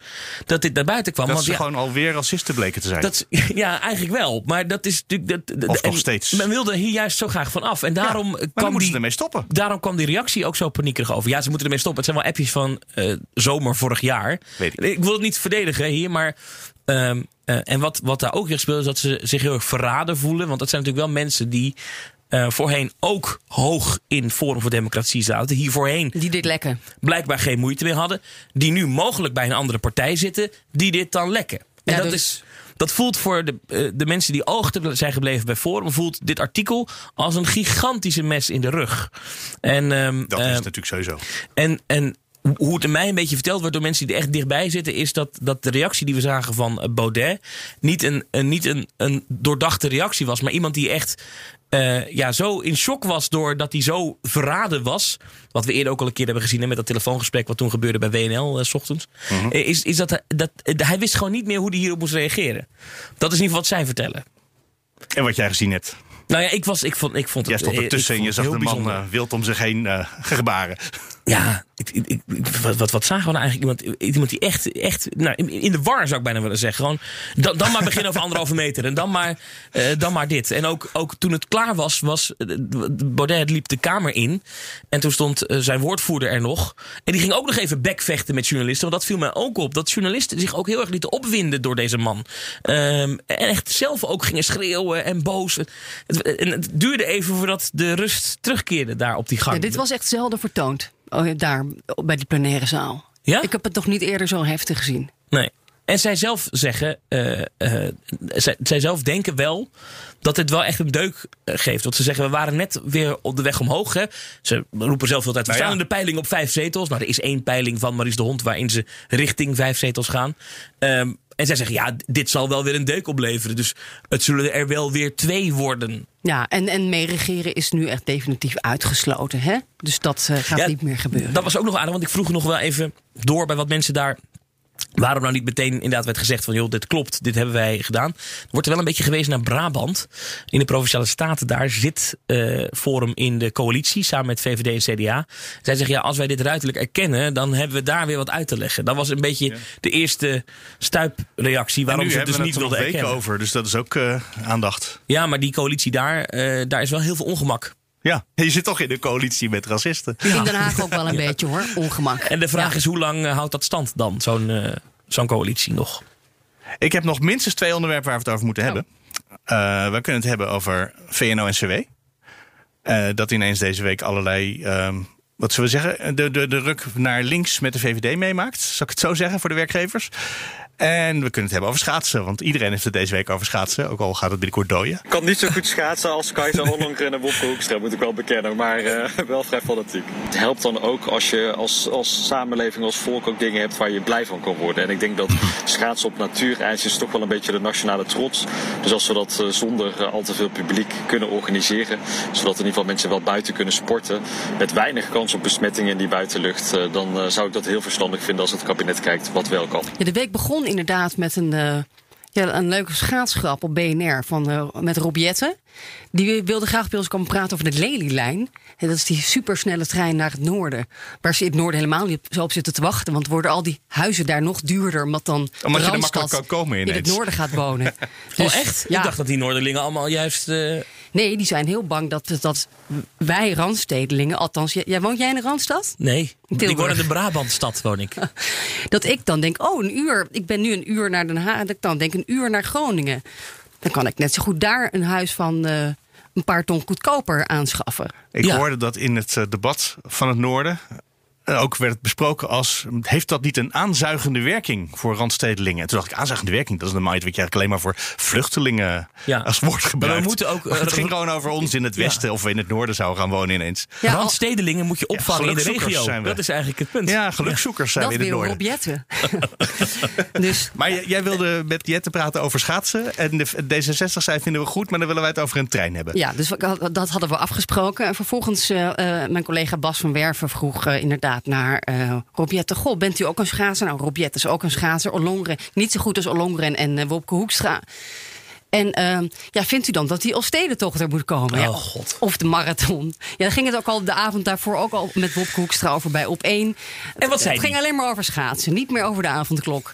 Dat dit naar buiten kwam. Dat Want ze ja, gewoon alweer racisten bleken te zijn. dat, ja, eigenlijk wel. Maar dat is natuurlijk. Dat, Of nog steeds. Men wilde hier juist zo graag van af. En daarom kwam moeten die, ze ermee stoppen. Daarom kwam die reactie ook zo paniekerig over. Ja, ze moeten ermee stoppen. Het zijn wel appjes van eh, zomer vorig jaar. Weet ik. wil het niet verdedigen hier, maar. ehm, eh, en wat, wat daar ook weer speelt, is dat ze zich heel erg verraden voelen. Want dat zijn natuurlijk wel mensen die eh, voorheen ook hoog in Forum voor Democratie zaten. Hier voorheen Die dit lekken. blijkbaar geen moeite mee hadden. Die nu mogelijk bij een andere partij zitten, die dit dan lekken. En Ja, dat dus- is. Dat voelt voor de, eh, de mensen die oog te- zijn gebleven bij Forum, voelt dit artikel als een gigantische mes in de rug. En, ehm, Dat is eh, natuurlijk sowieso. en, en hoe het mij een beetje verteld wordt door mensen die er echt dichtbij zitten, is dat, dat de reactie die we zagen van eh, Baudet niet een, een, niet een, een doordachte reactie was, maar iemand die echt eh, ja, zo in shock was doordat hij zo verraden was. Wat we eerder ook al een keer hebben gezien hè, met dat telefoongesprek wat toen gebeurde bij WNL eh, s ochtends. eh, Is, is dat, hij- dat hij wist gewoon niet meer hoe hij hierop moest reageren. Dat is in ieder geval wat zij vertellen. En wat jij gezien hebt. Nou ja, ik, was, ik, vond, ik vond het Jij stond ertussen en je zag de man bijzonder. wild om zich heen gebaren. Ja, ik, wat, wat, wat zagen we nou eigenlijk? Iemand, iemand die echt, echt nou, in, in de war zou ik bijna willen zeggen. Gewoon, dan, dan maar beginnen over anderhalve meter. En dan maar, eh, dan maar dit. En ook, ook toen het klaar was, was eh, Baudet liep de kamer in. En toen stond eh, zijn woordvoerder er nog. En die ging ook nog even bekvechten met journalisten. Want dat viel mij ook op. Dat journalisten zich ook heel erg lieten opwinden door deze man. Ehm, en echt zelf ook gingen schreeuwen en boos. Het, en het duurde even voordat de rust terugkeerde daar op die gang. Ja, dit was echt zelden vertoond. Oh, daar, bij die plenaire zaal. Ja? Ik heb het toch niet eerder zo heftig gezien. Nee. En zij zelf zeggen, uh, uh, zij, zij, zelf denken wel dat dit wel echt een deuk geeft. Want ze zeggen, we waren net weer op de weg omhoog. Hè. Ze roepen zelf altijd, we nou staan in de peiling op vijf zetels. Nou, er is één peiling van Maries de Hond waarin ze richting vijf zetels gaan. Um, en zij zeggen, ja, dit zal wel weer een deuk opleveren. Dus het zullen er wel weer twee worden. Ja, en, en meeregeren is nu echt definitief uitgesloten. Hè? Dus dat uh, gaat niet meer gebeuren. Dat was ook nog aardig, want ik vroeg nog wel even door bij wat mensen daar Waarom nou niet meteen inderdaad werd gezegd van joh, dit klopt, dit hebben wij gedaan. Er wordt er wel een beetje gewezen naar Brabant. In de Provinciale Staten daar zit uh, Forum in de coalitie samen met VVD en CDA. Zij zeggen ja, als wij dit ruiterlijk erkennen, dan hebben we daar weer wat uit te leggen. Dat was een beetje de eerste stuipreactie waarom ze het dus niet wilden erkennen. weken over, dus dat is ook uh, aandacht. Ja, maar die coalitie daar, uh, daar is wel heel veel ongemak. Ja, je zit toch in een coalitie met racisten. In Den Haag ook wel een beetje hoor, ongemak. En de vraag is hoe lang uh, houdt dat stand dan, zo'n uh, zo'n coalitie nog? Ik heb nog minstens twee onderwerpen waar we het over moeten hebben. Uh, we kunnen het hebben over VNO-NCW. dat ineens deze week allerlei, wat zullen we zeggen, de, de, de ruk naar links met de VVD meemaakt. Zal ik het zo zeggen voor de werkgevers? En we kunnen het hebben over schaatsen. Want iedereen heeft het deze week over schaatsen. Ook al gaat het binnenkort dooien. Ik kan niet zo goed schaatsen als Kajsa Hollongren en Wopke Hoekstra, moet ik wel bekennen. Maar uh, wel vrij fanatiek. Het helpt dan ook als je als, als samenleving, als volk ook dingen hebt waar je blij van kan worden. En ik denk dat schaatsen op natuurijs is toch wel een beetje de nationale trots. Dus als we dat uh, zonder uh, al te veel publiek kunnen organiseren. Zodat in ieder geval mensen wel buiten kunnen sporten. Met weinig kans op besmettingen in die buitenlucht. dan zou ik dat heel verstandig vinden als het kabinet kijkt wat wel kan. Ja, de week begon inderdaad met een, uh, ja, een leuke schaatsgrap op BNR van, uh, met Rob Jetten. Die wilde graag bij ons komen praten over de Lelylijn. En dat is die supersnelle trein naar het noorden. Waar ze in het noorden helemaal niet zo op zitten te wachten. Want worden al die huizen daar nog duurder. Omdat dan omdat je er makkelijk kan komen in het noorden gaat wonen. dus, oh echt? Ja. Ik dacht dat die Noorderlingen allemaal juist... Uh... Nee, die zijn heel bang dat, dat wij Randstedelingen, althans, jij, woont jij in de Randstad? Nee, ik woon in de Brabantstad, woon ik. dat ik dan denk, oh, een uur, ik ben nu een uur naar Den Haag, dat ik dan denk een uur naar Groningen. Dan kan ik net zo goed daar een huis van uh, een paar ton goedkoper aanschaffen. Ik ja. hoorde dat in het uh, debat van het Noorden. Eh, ook werd het besproken als... heeft dat niet een aanzuigende werking voor randstedelingen? En toen dacht ik, aanzuigende werking, dat is normaal iets wat je eigenlijk alleen maar voor vluchtelingen ja. als woord gebruikt. Maar we moeten ook, uh, het ging gewoon over ons in het westen of we in het noorden zouden gaan wonen ineens. Ja, randstedelingen moet je opvangen in de regio. Zijn we. Dat is eigenlijk het punt. Ja, gelukzoekers zijn we in het noorden. op Jetten. dus. Maar jij wilde met Jetten praten over schaatsen. En de D66 zei, vinden we goed, maar dan willen wij het over een trein hebben. Ja, dus dat hadden we afgesproken. En vervolgens, uh, mijn collega Bas van Werven vroeg inderdaad naar uh, Robjette. Goh, bent u ook een schaatser? Nou, Robjette is ook een schaatser. Olongren, niet zo goed als Olongren en uh, Wopke Hoekstra. En uh, ja, vindt u dan dat die Elfstedentocht er moet komen? Oh, ja, God. Of de marathon. Ja, dan ging het ook al de avond daarvoor ook al met Wopke Hoekstra over bij op één. En wat zei Het ging alleen maar over schaatsen, niet meer over de avondklok.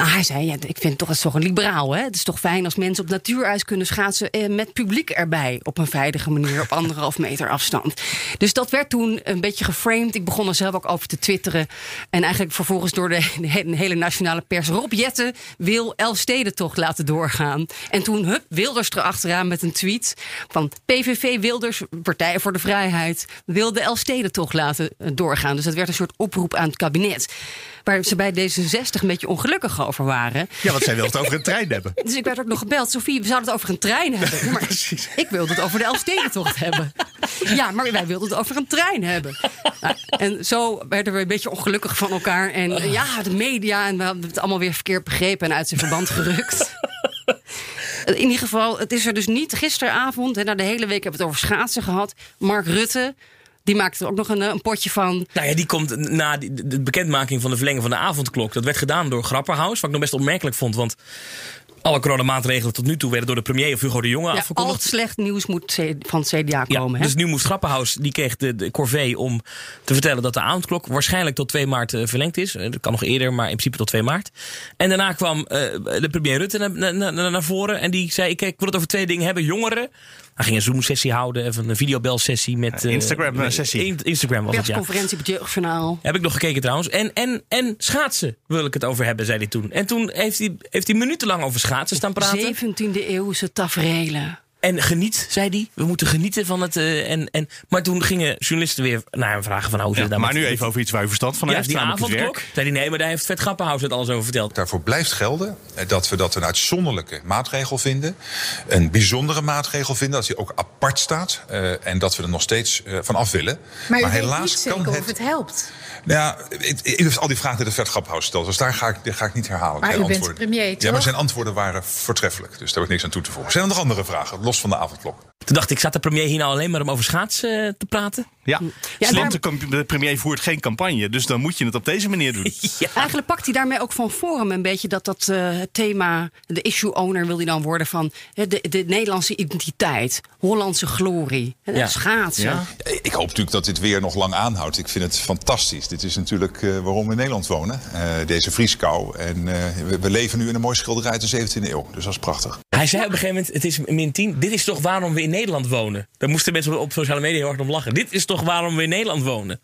Nou, hij zei, ja, ik vind toch, het toch een liberaal. Hè? Het is toch fijn als mensen op natuurijs kunnen schaatsen eh, met publiek erbij. Op een veilige manier, op anderhalf meter afstand. Dus dat werd toen een beetje geframed. Ik begon er zelf ook over te twitteren. En eigenlijk vervolgens door de, de hele nationale pers. Rob Jetten wil Elfstedentocht laten doorgaan. En toen, hup, Wilders erachteraan met een tweet. Van PVV Wilders, Partij voor de Vrijheid, wil de Elfstedentocht laten eh, doorgaan. Dus dat werd een soort oproep aan het kabinet waar ze bij D66 een beetje ongelukkig over waren. Ja, want zij wilde het over een trein hebben. Dus ik werd ook nog gebeld. Sofie, we zouden het over een trein hebben. maar Precies. Ik wilde het over de Elfstedentocht hebben. Ja, maar wij wilden het over een trein hebben. Nou, en zo werden we een beetje ongelukkig van elkaar. En uh, ja, de media. En we hadden het allemaal weer verkeerd begrepen en uit zijn verband gerukt. In ieder geval, het is er dus niet. Gisteravond, en na de hele week hebben we het over schaatsen gehad. Mark Rutte, die maakte er ook nog een, een, potje van. Nou ja, die komt na de bekendmaking van de verlenging van de avondklok. Dat werd gedaan door Grapperhaus. Wat ik nog best opmerkelijk vond. Want alle coronamaatregelen tot nu toe werden door de premier of Hugo de Jonge ja, afgekondigd. Al het slecht nieuws moet van het CDA komen. Ja, dus nu moest Grappenhaus, die kreeg de, de corvée om te vertellen dat de avondklok waarschijnlijk tot 2 maart uh, verlengd is. Uh, dat kan nog eerder, maar in principe tot 2 maart. En daarna kwam uh, de premier Rutte naar, naar, naar voren en die zei: ik wil het over twee dingen hebben. Jongeren. Hij ging een Zoom-sessie houden, even een videobel-sessie met... Instagram-sessie. Instagram was het, ja. conferentie op het jeugdjournaal. Heb ik nog gekeken trouwens. En, en, en schaatsen wil ik het over hebben, zei hij toen. En toen heeft hij, heeft hij minutenlang over schaatsen staan praten. 17e eeuwse tafereelen. En geniet, zei hij. We moeten genieten van het. eh, en, en, maar toen gingen journalisten weer naar hem vragen van hoe zit Ja, het maar nu even over iets waar u verstand van Ja, heeft. die het avondklok. Zei hij nee, maar daar heeft Vet Grappenhuis het alles over verteld. Daarvoor blijft gelden eh, dat we dat een uitzonderlijke maatregel vinden. Een bijzondere maatregel vinden, dat die ook apart staat. eh, en dat we er nog steeds eh, van af willen. Maar, u weet helaas niet zeker kan of het. het helpt. Nou ja, al die vragen naar de Vetgrappenhuis gesteld. Dus daar ga ik, daar ga ik niet herhalen. Maar u bent premier, Ja, maar zijn antwoorden waren voortreffelijk. Dus daar heb ik niks aan toe te voegen. Zijn er nog andere vragen, los van de avondklok? Toen dacht ik, zat de premier hier nou alleen maar om over schaatsen eh, te praten? Ja, Ja, Slim, daar- de premier voert geen campagne, dus dan moet je het op deze manier doen. Eigenlijk pakt hij daarmee ook van Forum een beetje dat, dat eh, het thema, de issue owner wil hij dan worden van hè, de, de Nederlandse identiteit, Hollandse glorie, Ja. schaatsen. Ik hoop natuurlijk dat dit weer nog lang aanhoudt. Ik vind het fantastisch. Dit is natuurlijk eh, waarom we in Nederland wonen. Eh, deze vrieskou. En eh, we, we leven nu in een mooi schilderij uit de 17e eeuw. Dus dat is prachtig. Hij zei op een gegeven moment, het is min 10. Dit is toch waarom we in Nederland wonen? Daar moesten mensen op sociale media heel hard om lachen. Dit is toch waarom we in Nederland wonen?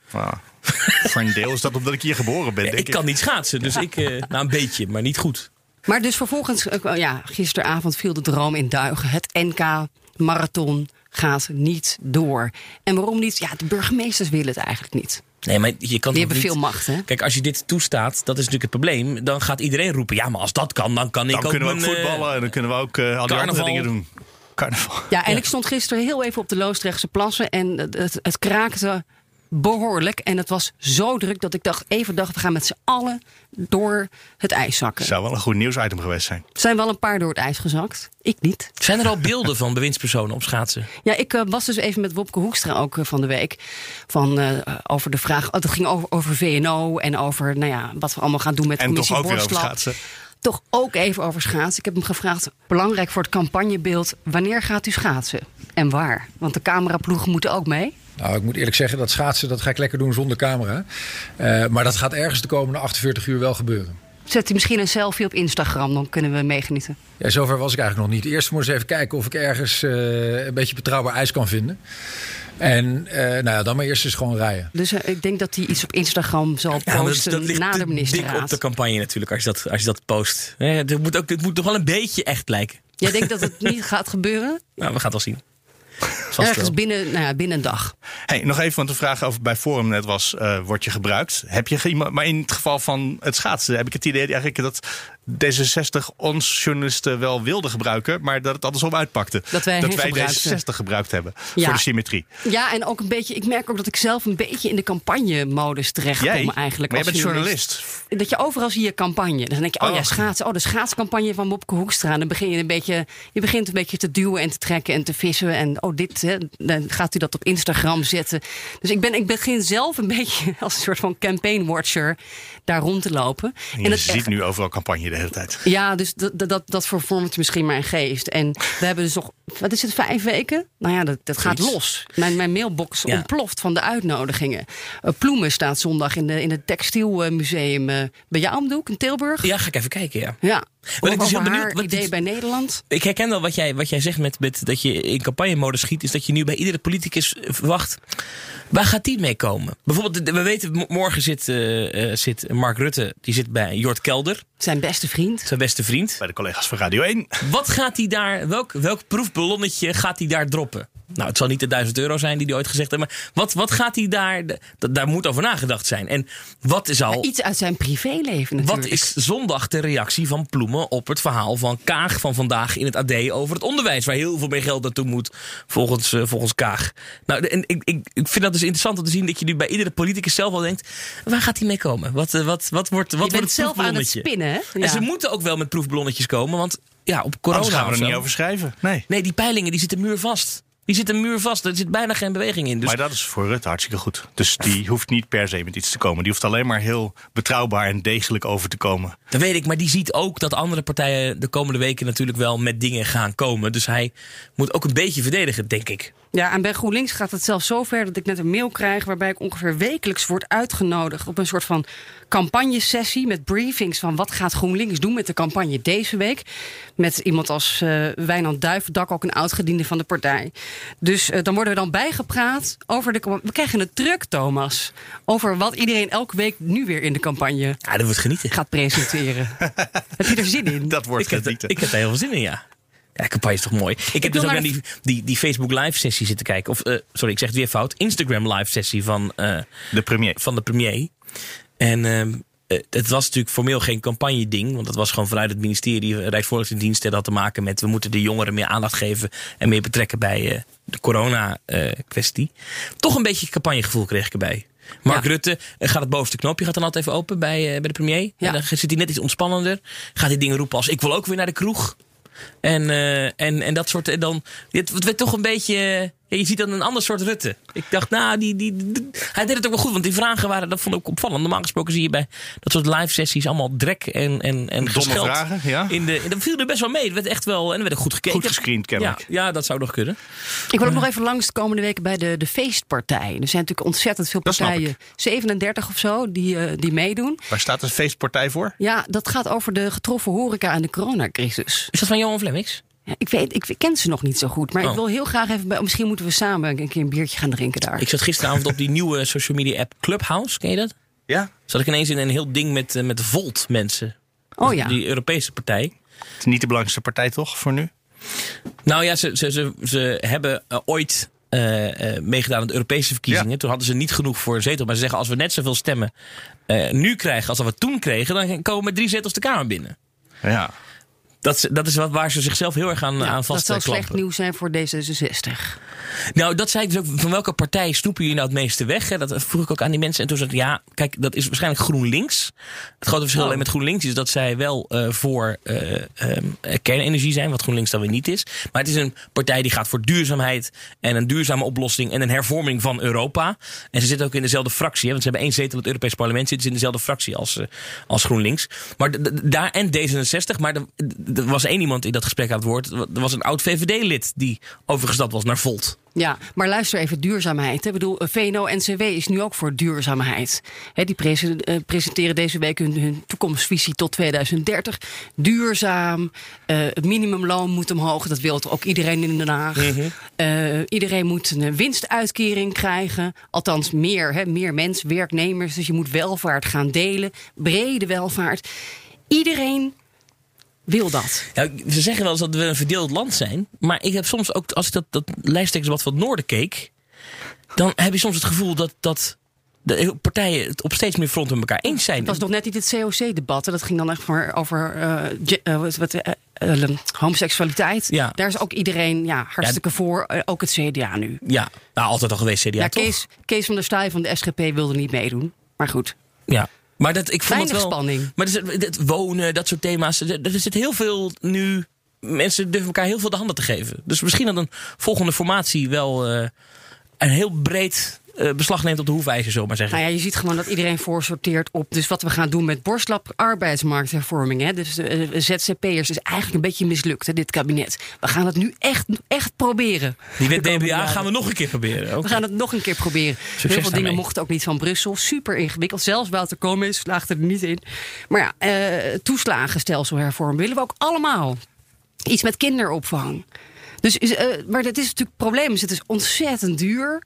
Voor een deel is dat omdat ik hier geboren ben, denk ik kan niet schaatsen, dus ik, eh, nou een beetje, maar niet goed. Maar dus vervolgens, eh, ja, gisteravond viel de droom in duigen. Het NK marathon gaat niet door. En waarom niet? Ja, de burgemeesters willen het eigenlijk niet. Nee, maar je kan Die hebben niet- veel macht, hè? Kijk, als je dit toestaat, dat is natuurlijk het probleem. Dan gaat iedereen roepen, ja, maar als dat kan, dan kan ik Dan ook kunnen we ook mijn, eh, voetballen en dan kunnen we ook al die andere dingen doen. Carnaval. Ja, en ik stond gisteren heel even op de Loosdrechtse plassen en het, het, het kraakte behoorlijk. En het was zo druk dat ik dacht, even dacht, we gaan met z'n allen door het ijs zakken. Zou wel een goed nieuwsitem geweest zijn. Er zijn wel een paar door het ijs gezakt. Ik niet. Zijn er al beelden van bewindspersonen op schaatsen? Ja, ik eh, was dus even met Wopke Hoekstra ook eh, van de week. Van, eh, over de vraag. Oh, het ging over, over VNO en over nou ja, wat we allemaal gaan doen met En commissie toch ook weer over schaatsen. Toch ook even over schaatsen. Ik heb hem gevraagd, belangrijk voor het campagnebeeld, wanneer gaat u schaatsen? En waar? Want de cameraploegen moeten ook mee. Nou, ik moet eerlijk zeggen, dat schaatsen dat ga ik lekker doen zonder camera. Eh, maar dat gaat ergens de komende 48 uur wel gebeuren. Zet u misschien een selfie op Instagram, dan kunnen we meegenieten. Ja, zover was ik eigenlijk nog niet. Eerst moest ik even kijken of ik ergens eh, een beetje betrouwbaar ijs kan vinden. En eh, nou ja, dan maar eerst eens gewoon rijden. Dus eh, ik denk dat hij iets op Instagram zal Ja, maar dat, posten dat ligt na de dik op ministerraad. de campagne natuurlijk, als je dat, als je dat post. Hè, Het moet, ook, het moet toch wel een beetje echt lijken. Jij denkt dat het niet gaat gebeuren? Nou, we gaan het wel zien. Vast Ergens wel. binnen, nou ja, binnen een dag. Hey, nog even, want de vraag over bij Forum net was: eh word je gebruikt? Heb je maar in het geval van het schaatsen heb ik het idee eigenlijk dat D66 ons journalisten wel wilde gebruiken, maar dat het andersom uitpakte. Dat wij gebruikten. D66 gebruikt hebben Ja. voor de symmetrie. Ja, en ook een beetje. Ik merk ook dat ik zelf een beetje in de campagne-modus terechtkom Jij? eigenlijk. Maar als bent journalist. Dat je overal zie je campagne. Dan denk je, oh, Oh. ja, schaatsen. Oh, de schaatscampagne van Mopke Hoekstra. Dan begin je een beetje. Je begint een beetje te duwen en te trekken en te vissen. En oh, dit. Hè, dan gaat u dat op Instagram zetten. Dus ik, ben, ik begin zelf een beetje als een soort van campaign watcher daar rond te lopen. En je ziet echt- nu overal campagne de hele tijd. ja, dus dat, dat, dat, vervormt misschien mijn geest. En we hebben dus nog, wat is het, vijf weken? Nou ja, dat, dat gaat los. Mijn, mijn mailbox Ja. ontploft van de uitnodigingen. Uh, Ploemen staat zondag in, de, in het textielmuseum eh, bij jou in Tilburg. Ja, ga ik even kijken, ja. Ja, Wat ik dus heel benieuwd- wat idee dit- bij Nederland. Ik herken wel wat jij, wat jij zegt met, met dat je in campagnemodus schiet. Is dat je nu bij iedere politicus verwacht. Waar gaat die mee komen? Bijvoorbeeld, we weten, morgen zit, eh, eh, zit Mark Rutte. Die zit bij Jort Kelder. Zijn beste vriend. Zijn beste vriend. Bij de collega's van Radio 1. Wat gaat hij daar, welk, welk proefballonnetje gaat hij daar droppen? Nou, het zal niet de 1000 euro zijn die hij ooit gezegd heeft. Maar wat, wat gaat hij daar, daar moet over nagedacht zijn. En wat is al... Iets uit zijn privéleven natuurlijk. Wat is zondag de reactie van Ploemen op het verhaal van Kaag van vandaag in het AD over het onderwijs, waar heel veel meer geld naartoe moet, volgens, eh, volgens Kaag? Nou, en ik, ik, ik vind dat dus interessant om te zien dat je nu bij iedere politicus zelf al denkt: waar gaat hij mee komen? Wat, eh, wat, wat wordt, wat Je wordt bent het zelf aan het spinnen, hè? En Ja. ze moeten ook wel met proefballonnetjes komen, want ja, op corona. Anders gaan we er niet over schrijven. Nee. Nee, die peilingen die zitten muurvast. Die zitten muurvast. Er zit bijna geen beweging in. Dus Maar dat is voor Rutte hartstikke goed. Dus die hoeft niet per se met iets te komen. Die hoeft alleen maar heel betrouwbaar en degelijk over te komen. Dat weet ik, maar die ziet ook dat andere partijen de komende weken natuurlijk wel met dingen gaan komen. Dus hij moet ook een beetje verdedigen, denk ik. Ja, en bij GroenLinks gaat het zelfs zo ver dat ik net een mail krijg waarbij ik ongeveer wekelijks word uitgenodigd op een soort van campagnesessie met briefings van wat gaat GroenLinks doen met de campagne deze week. Met iemand als eh Wijnand Duivendak, ook een oud-gediende van de partij. Dus eh, dan worden we dan bijgepraat over de. We krijgen het druk, Thomas. Over wat iedereen elke week nu weer in de campagne Ja, dat wordt genieten. gaat presenteren. Heb je er zin in? Dat wordt Ik heb, genieten. ik heb er heel veel zin in, ja. Ja, campagne is toch mooi. Ik, heb dus ook naar die, die, die Facebook live sessie zitten kijken. Of, uh, sorry, ik zeg het weer fout. Instagram live sessie van, uh, de premier. van de premier. En uh, het was natuurlijk formeel geen campagne ding. Want dat was gewoon vanuit het ministerie, Rijksvoorlichtingsdienst. Dat had te maken met we moeten de jongeren meer aandacht geven. En meer betrekken bij de corona kwestie. Toch een beetje campagnegevoel kreeg ik erbij. Mark Rutte gaat het bovenste knopje gaat dan altijd even open bij, bij de premier. Ja. En dan zit hij net iets ontspannender. Gaat hij dingen roepen als ik wil ook weer naar de kroeg. En, uh, en, en dat soort. En dan, het werd toch een beetje. Ja, je ziet dan een ander soort Rutte. Ik dacht, nou, die, die, hij deed het ook wel goed. Want die vragen waren, dat vond ik ook opvallend. Normaal gesproken zie je bij dat soort live sessies allemaal drek en, en, en gescheld. vragen, ja. In de, en dat viel er best wel mee. Het werd echt wel, en er werd goed gekeken. Goed gescreend, kennelijk. Ja, ja, dat zou nog kunnen. Ik wil ook nog even langs de komende weken bij de, de feestpartij. Er zijn natuurlijk ontzettend veel partijen. 37 of zo, die, uh, die meedoen. Waar staat de feestpartij voor? Ja, dat gaat over de getroffen horeca en de coronacrisis. Is dat van Johan Flemmix? Ja, ik, weet, ik ken ze nog niet zo goed. Maar Oh. ik wil heel graag even bij. Misschien moeten we samen een keer een biertje gaan drinken daar. Ik zat gisteravond op die nieuwe social media app Clubhouse. Ken je dat? Ja. Zat ik ineens in een heel ding met, eh, met Volt mensen. Oh ja. Die Europese partij. Het is niet de belangrijkste partij toch voor nu? Nou ja, ze, ze, ze, ze hebben uh, ooit uh, uh, meegedaan aan de Europese verkiezingen. Ja. Toen hadden ze niet genoeg voor een zetel. Maar ze zeggen als we net zoveel stemmen uh, nu krijgen als dat we toen kregen, dan komen we met drie zetels de Kamer binnen. Ja. Dat, dat is wat waar ze zichzelf heel erg aan, ja, aan vast Dat zou slecht nieuws zijn voor D66. Nou, dat zei ik dus ook. Van welke partij snoepen jullie nou het meeste weg? Hè? Dat vroeg ik ook aan die mensen. En toen zei ik, ja, kijk, dat is waarschijnlijk GroenLinks. Het grote verschil oh. met GroenLinks is dat zij wel uh, voor uh, um, kernenergie zijn. Wat GroenLinks dan weer niet is. Maar het is een partij die gaat voor duurzaamheid. En een duurzame oplossing. En een hervorming van Europa. En ze zitten ook in dezelfde fractie. Hè? Want ze hebben één zetel in het Europees Parlement. Zitten ze in dezelfde fractie als, uh, als GroenLinks. Maar daar en D66. Maar er was één iemand in dat gesprek aan het woord. Er was een oud VVD-lid die overgestapt was naar Volt. Ja, maar luister even, duurzaamheid. Ik bedoel, VNO-NCW is nu ook voor duurzaamheid. He, die uh, presenteren deze week hun, hun, toekomstvisie tot 2030. Duurzaam, uh, het minimumloon moet omhoog. Dat wil ook iedereen in Den Haag. Mm -hmm. uh, iedereen moet een winstuitkering krijgen. Althans, meer, he, meer mensen, werknemers. Dus je moet welvaart gaan delen. Brede welvaart. Iedereen wil dat. Ja, ze zeggen wel eens dat we een verdeeld land zijn. Maar ik heb soms ook, als ik dat, dat lijsttrekkersdebat van het noorden keek... dan heb je soms het gevoel dat, dat de partijen het op steeds meer fronten met elkaar eens zijn. Het was nog net niet het COC-debat. Dat ging dan echt maar over uh, uh, wat, uh, homoseksualiteit. Ja. Daar is ook iedereen ja, hartstikke ja, voor. ook het CDA nu. Ja, nou altijd al geweest CDA, ja, toch? Kees, Kees van der Staaij van de SGP wilde niet meedoen. Maar goed. Ja, maar dat, ik vond Weinig het wel, spanning. Maar het, het wonen, dat soort thema's. Er, er zit heel veel nu. Mensen durven elkaar heel veel de handen te geven. Dus misschien dat een volgende formatie wel uh, een heel breed uh, beslag neemt op de hoefijzer, zo maar zeggen. Nou ja, je ziet gewoon dat iedereen voorsorteert op. Dus wat we gaan doen met borstlap arbeidsmarkthervorming. Hè? Dus uh, ZZP'ers is eigenlijk een beetje mislukt, hè, dit kabinet. We gaan het nu echt, echt proberen. Die wet DBA gaan we nog een keer proberen. Okay. We gaan het nog een keer proberen. Succes Heel veel dingen mochten ook niet van Brussel. Super ingewikkeld. Zelfs Wouter Komen is slaagde er niet in. Maar ja, uh, toeslagenstelsel hervormen willen we ook allemaal. Iets met kinderopvang. Dus, uh, maar dat is natuurlijk het probleem. Het is ontzettend duur.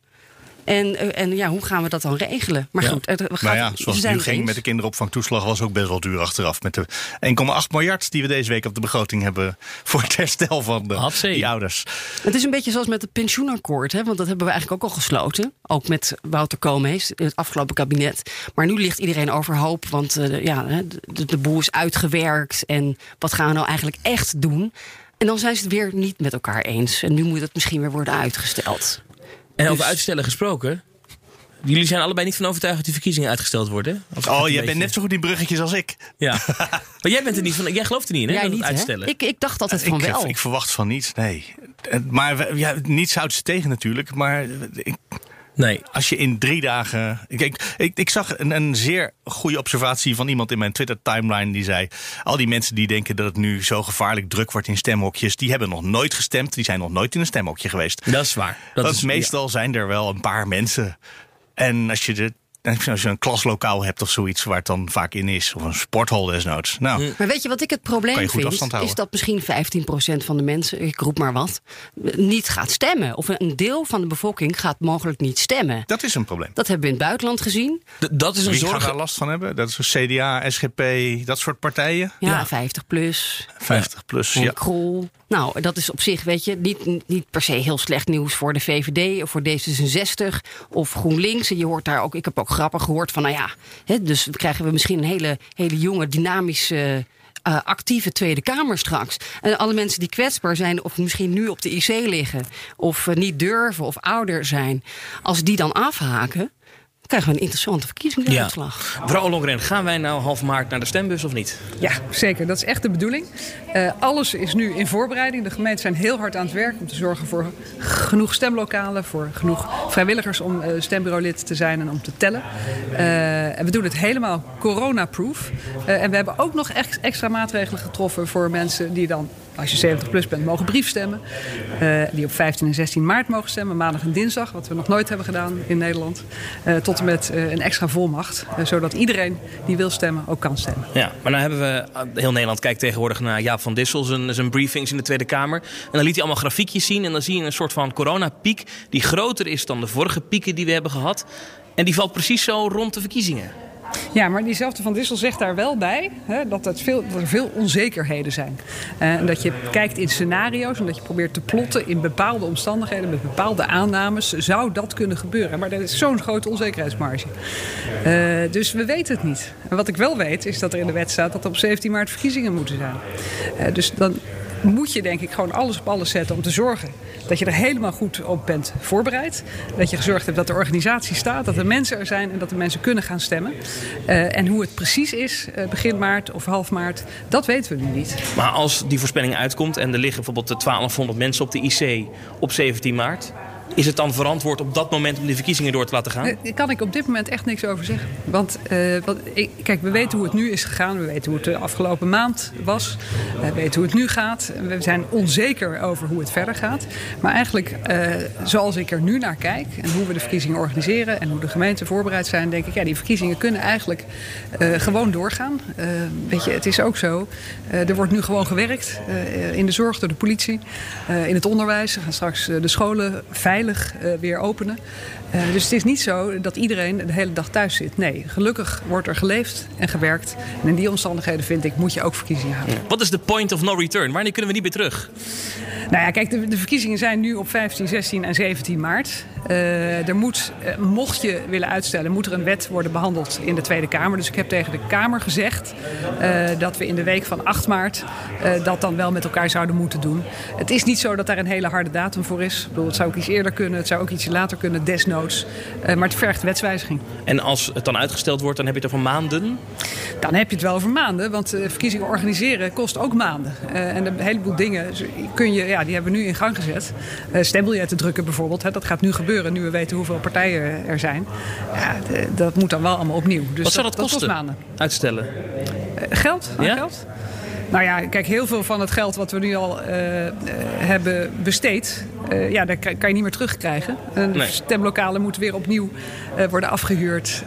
En, en ja, hoe gaan we dat dan regelen? Maar ja. goed, we gaan, nou ja, zoals het nu ging met de kinderopvangtoeslag was ook best wel duur achteraf. Met de 1,8 miljard die we deze week op de begroting hebben voor het herstel van de, die ouders. Het is een beetje zoals met het pensioenakkoord, hè? want dat hebben we eigenlijk ook al gesloten. Ook met Wouter Koolmees, het afgelopen kabinet. Maar nu ligt iedereen overhoop, want uh, ja, de, de boel is uitgewerkt. En wat gaan we nou eigenlijk echt doen? En dan zijn ze het weer niet met elkaar eens. En nu moet het misschien weer worden uitgesteld. En over dus... uitstellen gesproken. Jullie zijn allebei niet van overtuigd dat die verkiezingen uitgesteld worden. Oh, jij beetje... bent net zo goed in bruggetjes als ik. Ja. maar jij bent er niet van. Jij gelooft er niet in, hè? Jij dat niet, uitstellen. Ik, ik dacht altijd van ik, wel. Ik verwacht van niets, nee. Maar ja, niets houdt ze tegen natuurlijk. Maar ik, Nee. Als je in drie dagen. Ik, ik zag een, een, zeer goede observatie van iemand in mijn Twitter-timeline. Die zei: Al die mensen die denken dat het nu zo gevaarlijk druk wordt in stemhokjes. die hebben nog nooit gestemd. Die zijn nog nooit in een stemhokje geweest. Dat is waar. Dat Want is, meestal ja. zijn er wel een paar mensen. En als je de als je een klaslokaal hebt of zoiets waar het dan vaak in is, of een sporthal desnoods. Nou, Maar weet je wat ik het Kan probleem je goed vind? afstand houden. Is dat misschien 15% van de mensen, ik roep maar wat, niet gaat stemmen. Of een deel van de bevolking gaat mogelijk niet stemmen. dat is een probleem. Dat hebben we in het buitenland gezien. dat is een Wie gaat zorg. daar last van hebben? Dat is een CDA, SGP, dat soort partijen. Ja, 50 plus. 50 plus, ja. Krol. Nou, dat is op zich, weet je, niet, niet per se heel slecht nieuws voor de VVD of voor D66 of GroenLinks. En je hoort daar ook, ik heb ook grappen gehoord van, nou ja, hè, dus krijgen we misschien een hele, hele jonge, dynamische. eh, actieve Tweede Kamer straks. En alle mensen die kwetsbaar zijn, of misschien nu op de IC liggen, of eh, niet durven of ouder zijn, als die dan afhaken, krijgen we een interessante verkiezingsuitslag. Mevrouw Ollongren, gaan wij nou half maart naar de stembus of niet? Ja, zeker. Dat is echt de bedoeling. Eh, alles is nu in voorbereiding. De gemeenten zijn heel hard aan het werk om te zorgen voor genoeg stemlokalen, voor genoeg vrijwilligers om eh, stembureaulid te zijn en om te tellen. Eh, en we doen het helemaal corona-proof. Eh, en we hebben ook nog ex- extra maatregelen getroffen voor mensen die dan, als je 70 plus bent, mogen briefstemmen. Eh, die op 15 en 16 maart mogen stemmen, maandag en dinsdag, wat we nog nooit hebben gedaan in Nederland. Eh, tot en met eh, een extra volmacht, zodat iedereen die wil stemmen ook kan stemmen. Ja, maar nou hebben we, heel Nederland kijkt tegenwoordig naar Jaap van Dissel, zijn, zijn briefings in de Tweede Kamer. En dan liet hij allemaal grafiekjes zien en dan zie je een soort van coronapiek die groter is dan de vorige pieken die we hebben gehad. En die valt precies zo rond de verkiezingen. Ja, maar diezelfde Van Dissel zegt daar wel bij hè, dat, het veel, dat er veel onzekerheden zijn. Eh, en dat je kijkt in scenario's en dat je probeert te plotten in bepaalde omstandigheden, met bepaalde aannames, zou dat kunnen gebeuren. Maar er is zo'n grote onzekerheidsmarge. Eh, dus we weten het niet. En wat ik wel weet is dat er in de wet staat dat er op 17 maart verkiezingen moeten zijn. Eh, dus dan moet je denk ik gewoon alles op alles zetten om te zorgen dat je er helemaal goed op bent voorbereid. Dat je gezorgd hebt dat de organisatie staat, dat er mensen er zijn en dat de mensen kunnen gaan stemmen. Eh, en hoe het precies is, eh, begin maart of half maart, dat weten we nu niet. Maar als die voorspelling uitkomt en er liggen bijvoorbeeld de 1200 mensen op de IC op 17 maart. Is het dan verantwoord op dat moment om die verkiezingen door te laten gaan? Daar kan ik op dit moment echt niks over zeggen. Want, eh, ik, kijk, we weten hoe het nu is gegaan. We weten hoe het de afgelopen maand was. We weten hoe het nu gaat. We zijn onzeker over hoe het verder gaat. Maar eigenlijk, eh, zoals ik er nu naar kijk... en hoe we de verkiezingen organiseren... en hoe de gemeenten voorbereid zijn... denk ik, ja, die verkiezingen kunnen eigenlijk eh, gewoon doorgaan. Weet je, het is ook zo. er wordt nu gewoon gewerkt. in de zorg, door de politie. in het onderwijs. We gaan straks de scholen veilig eh, weer openen. Eh, dus het is niet zo dat iedereen de hele dag thuis zit. Nee, gelukkig wordt er geleefd en gewerkt. En in die omstandigheden vind ik, moet je ook verkiezingen houden. Wat is de point of no return? Wanneer kunnen we niet meer terug? Nou ja, kijk, de, de verkiezingen zijn nu op 15, 16 en 17 maart. Eh, er moet, eh, mocht je willen uitstellen, moet er een wet worden behandeld in de Tweede Kamer. Dus ik heb tegen de Kamer gezegd dat we in de week van 8 maart dat dan wel met elkaar zouden moeten doen. Het is niet zo dat daar een hele harde datum voor is. Ik bedoel, het zou ook iets eerder kunnen, het zou ook iets later kunnen, desnoods. Eh, maar het vergt wetswijziging. En als het dan uitgesteld wordt, dan heb je het over maanden? Dan heb je het wel over maanden, want verkiezingen organiseren kost ook maanden. Eh, en een heleboel dingen kun je, ja, die hebben we nu in gang gezet. Uh, stembiljetten drukken bijvoorbeeld, hè, dat gaat nu gebeuren, nu we weten hoeveel partijen er zijn. Ja, dat moet dan wel allemaal opnieuw. Dus Wat zou dat kost kosten? maanden. Uitstellen? Geld? Ja? geld? Nou ja, kijk, heel veel van het geld wat we nu al hebben besteed, eh, ja, daar kan je niet meer terugkrijgen. En de Nee. stemlokalen moeten weer opnieuw eh, worden afgehuurd.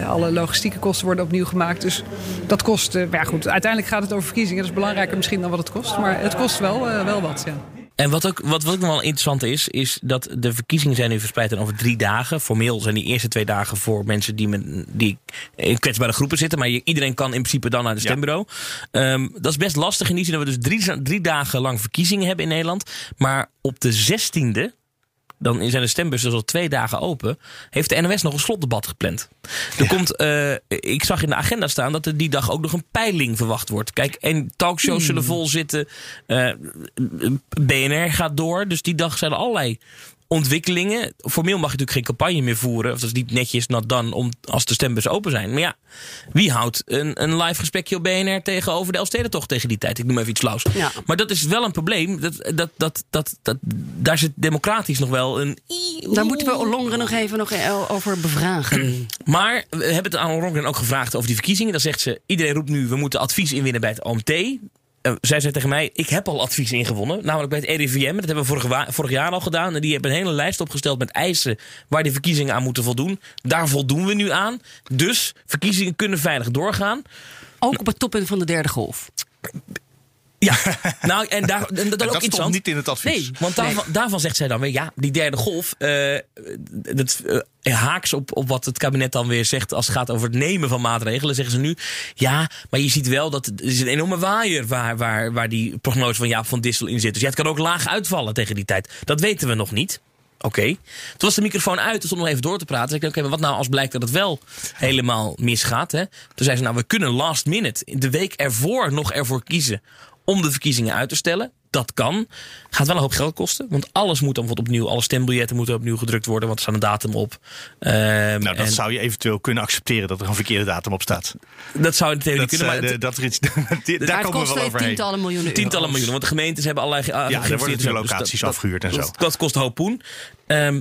Eh, alle logistieke kosten worden opnieuw gemaakt. Dus dat kost, eh, maar ja goed, uiteindelijk gaat het over verkiezingen. Dat is belangrijker misschien dan wat het kost. Maar het kost wel, eh, wel wat, ja. En wat ook, wat, wat ook nog wel interessant is, is dat de verkiezingen zijn nu verspreid over drie dagen. Formeel zijn die eerste twee dagen voor mensen die, met, die in kwetsbare groepen zitten. Maar je- iedereen kan in principe dan naar de stembureau. Ehm, dat is best lastig in die zin dat we dus drie, drie dagen lang verkiezingen hebben in Nederland. Maar op de 16e, dan zijn de stembussen dus al twee dagen open, heeft de NOS nog een slotdebat gepland. Er komt, eh, ik zag in de agenda staan dat er die dag ook nog een peiling verwacht wordt. Kijk, en talkshows zullen vol zitten. eh, BNR gaat door. Dus die dag zijn er allerlei ontwikkelingen. Formeel mag je natuurlijk geen campagne meer voeren. Of dat is niet netjes not done om, als de stembussen open zijn. Maar ja, wie houdt een, een live gesprekje op BNR tegenover de Elfstedentocht tegen die tijd? Ik noem even iets flauws. Ja. Maar dat is wel een probleem. Dat, dat, dat, dat, dat, daar zit democratisch nog wel een... Daar moeten we Longeren nog even nog e- over bevragen. Maar we hebben het aan Ollongren ook gevraagd over die verkiezingen. Dan zegt ze, iedereen roept nu, we moeten advies inwinnen bij het OMT. Eh, zij zei tegen mij: Ik heb al advies ingewonnen. Namelijk bij het RIVM. Dat hebben we vorig, vorig jaar al gedaan. En die hebben een hele lijst opgesteld met eisen waar die verkiezingen aan moeten voldoen. Daar voldoen we nu aan. Dus verkiezingen kunnen veilig doorgaan. Ook op het toppunt van de derde golf. Ja, nou, en, daar, en dat, En ook dat stond niet in het advies. Nee, want daarvan, daarvan zegt zij dan weer, ja, die derde golf, eh, dat eh, haaks op, op wat het kabinet dan weer zegt als het gaat over het nemen van maatregelen, zeggen ze nu, ja, maar je ziet wel dat het is een enorme waaier waar, waar, waar die prognose van Jaap van Dissel in zit. Dus ja, het kan ook laag uitvallen tegen die tijd. Dat weten we nog niet. Oké. Toen was de microfoon uit, toen stond nog even door te praten. Zei ik, oké, maar wat nou als blijkt dat het wel helemaal misgaat? Hè? Toen zei ze, nou, we kunnen last minute, de week ervoor nog ervoor kiezen om de verkiezingen uit te stellen. Dat kan. Gaat wel een hoop geld kosten. Want alles moet dan bijvoorbeeld opnieuw, alle stembiljetten moeten opnieuw gedrukt worden, want er staat een datum op. Ehm, Nou, dat en zou je eventueel kunnen accepteren dat er een verkeerde datum op staat. dat zou in theorie Dat, kunnen. Maar de- het- dat er iets, die- daar komen we wel overheen. tientallen miljoenen. Tientallen miljoenen, want de gemeentes hebben allerlei. Ja, er worden natuurlijk locaties afgehuurd en zo. Dat, dat kost een hoop poen. Ehm,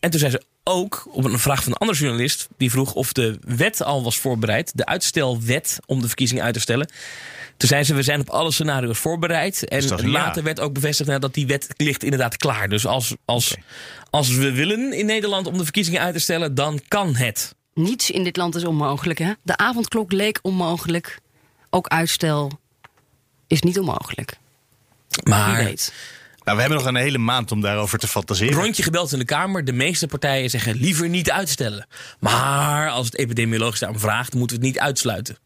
en toen zei ze ook, op een vraag van een andere journalist, die vroeg of de wet al was voorbereid, de uitstelwet om de verkiezingen uit te stellen. Toen zei ze, we zijn op alle scenario's voorbereid. En Dus dat later ja. werd ook bevestigd nou, dat die wet ligt inderdaad klaar. Dus als, als, als we willen in Nederland om de verkiezingen uit te stellen, dan kan het. Niets in dit land is onmogelijk. Hè? De avondklok leek onmogelijk. Ook uitstel is niet onmogelijk. Maar Wie weet. Nou, we hebben nog een hele maand om daarover te fantaseren. Rondje gebeld in de Kamer. De meeste partijen zeggen liever niet uitstellen. Maar als het epidemiologisch daarom vraagt, moeten we het niet uitsluiten.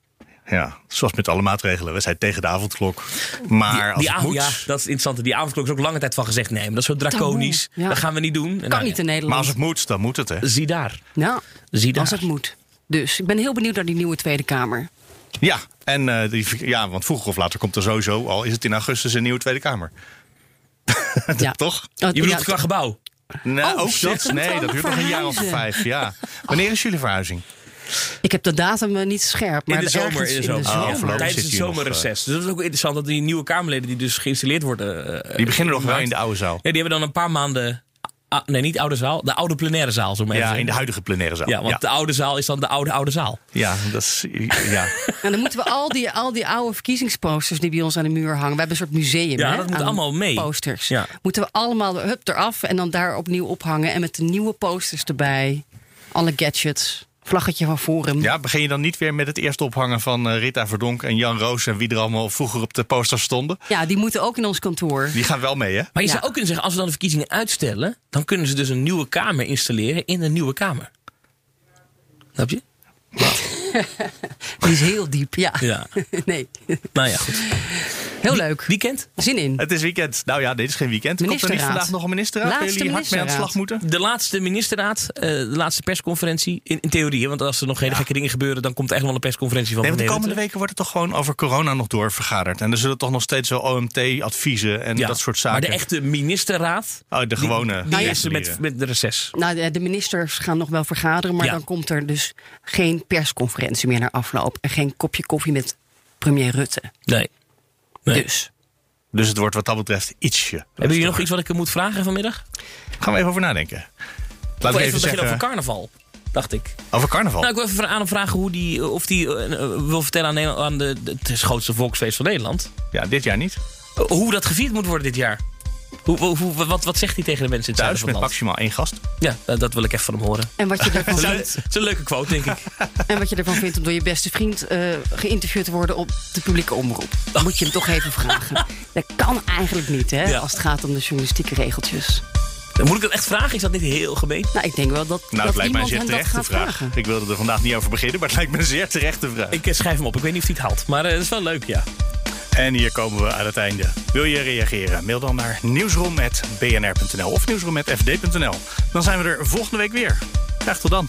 Ja, zoals met alle maatregelen. We zijn tegen de avondklok. Maar als die het moet... ja, dat is interessant. Die avondklok is ook lange tijd van gezegd. Nee, maar dat is zo draconisch. Ja. Dat gaan we niet doen. Kan niet in Nederland. Maar als het moet, dan moet het, hè? Zie daar. Nou, Zie daar. als het moet. Dus ik ben heel benieuwd naar die nieuwe Tweede Kamer. Ja, en, eh, die, ja, want vroeger of later komt er sowieso, al is het in augustus, een nieuwe Tweede Kamer. Ja. Toch? Oh, Je bedoelt ja, qua gebouw. Nee, Oh, ook dan Nee, dat duurt nog een jaar of vijf. Ja. Wanneer is jullie verhuizing? Ik heb de datum eh, niet scherp. Maar In de zomer. In de zomer. Oh, Tijdens het zomerreces. Dus dat is ook interessant dat die nieuwe Kamerleden die dus geïnstalleerd worden. eh, Die beginnen nog wel in de oude zaal. Ja, die hebben dan een paar maanden. Ah, nee, niet oude zaal. De oude plenaire zaal, zo maar Ja, in de huidige plenaire zaal. Ja, want ja. de oude zaal is dan de oude oude zaal. Ja, dat is... Ja. En dan moeten we al die, al die oude verkiezingsposters die bij ons aan de muur hangen. We hebben een soort museum. Ja, hè, dat moet aan allemaal mee. Posters. Ja. Moeten we allemaal hup eraf en dan daar opnieuw ophangen. En met de nieuwe posters erbij. Alle gadgets. Vlaggetje van Forum. ja, begin je dan niet weer met het eerste ophangen van eh, Rita Verdonk en Jan Roos... en wie er allemaal vroeger op de posters stonden? Ja, die moeten ook in ons kantoor. Die gaan wel mee, hè? Maar je Ja. zou ook kunnen zeggen, als we dan de verkiezingen uitstellen, dan kunnen ze dus een nieuwe Kamer installeren in een nieuwe Kamer. Snap je? Die is heel diep, ja. Ja. nee, Nou ja, goed. Heel leuk. Weekend? Zin in. Het is weekend. Nou ja, dit is geen weekend. Komt er niet vandaag nog een ministerraad? Laatste jullie hard mee aan de slag ministerraad. moeten? De laatste ministerraad, eh, de laatste persconferentie. In, in theorie, want als er nog hele gekke dingen gebeuren, dan komt er echt wel een persconferentie van Nee, want de komende weken wordt het toch gewoon over corona nog door vergaderd. En er zullen toch nog steeds wel OMT-adviezen en Ja, dat soort zaken. Maar de echte ministerraad, Oh, de gewone. die is met, met de reces. Nou, de, de ministers gaan nog wel vergaderen, maar Ja. dan komt er dus geen persconferentie meer naar afloop. En geen kopje koffie met premier Rutte. Nee. Nee. Dus. Dus het wordt wat dat betreft ietsje. Hebben jullie nog iets wat ik moet vragen vanmiddag? Gaan we even over nadenken. Ik Laten wil we even even beginnen zeggen over carnaval, dacht ik. over carnaval. Nou, ik wil even aan hem vragen hoe die, of die eh, eh, wil vertellen aan, Nederland, aan de, het grootste volksfeest van Nederland. Ja, dit jaar niet. Eh, Hoe dat gevierd moet worden dit jaar. Hoe, hoe, hoe- wat, wat zegt hij tegen de mensen in het Thuis zuiden met maximaal één gast. Ja, dat, dat wil ik even van hem horen. En wat, je ervan Het is een- vindt, het is een leuke quote, denk ik. en wat je ervan vindt om door je beste vriend eh, geïnterviewd te worden op de publieke omroep. Dan moet je hem toch even vragen. Dat kan eigenlijk niet, hè, Ja. als het gaat om de journalistieke regeltjes. Moet ik dat echt vragen? Is dat niet heel gemeen? Nou, ik denk wel dat, Nou, dat het lijkt mij een iemand zeer dat terechte gaat vraag. vragen. Ik wilde er vandaag niet over beginnen, maar het lijkt me een zeer terechte vraag. Ik eh, schrijf hem op. Ik weet niet of hij het haalt. Maar eh, het is wel leuk, ja. En hier komen we aan het einde. Wil je reageren? Mail dan naar nieuwsroom.bnr.nl of nieuwsroom.fd.nl. Dan zijn we er volgende week weer. Graag tot dan.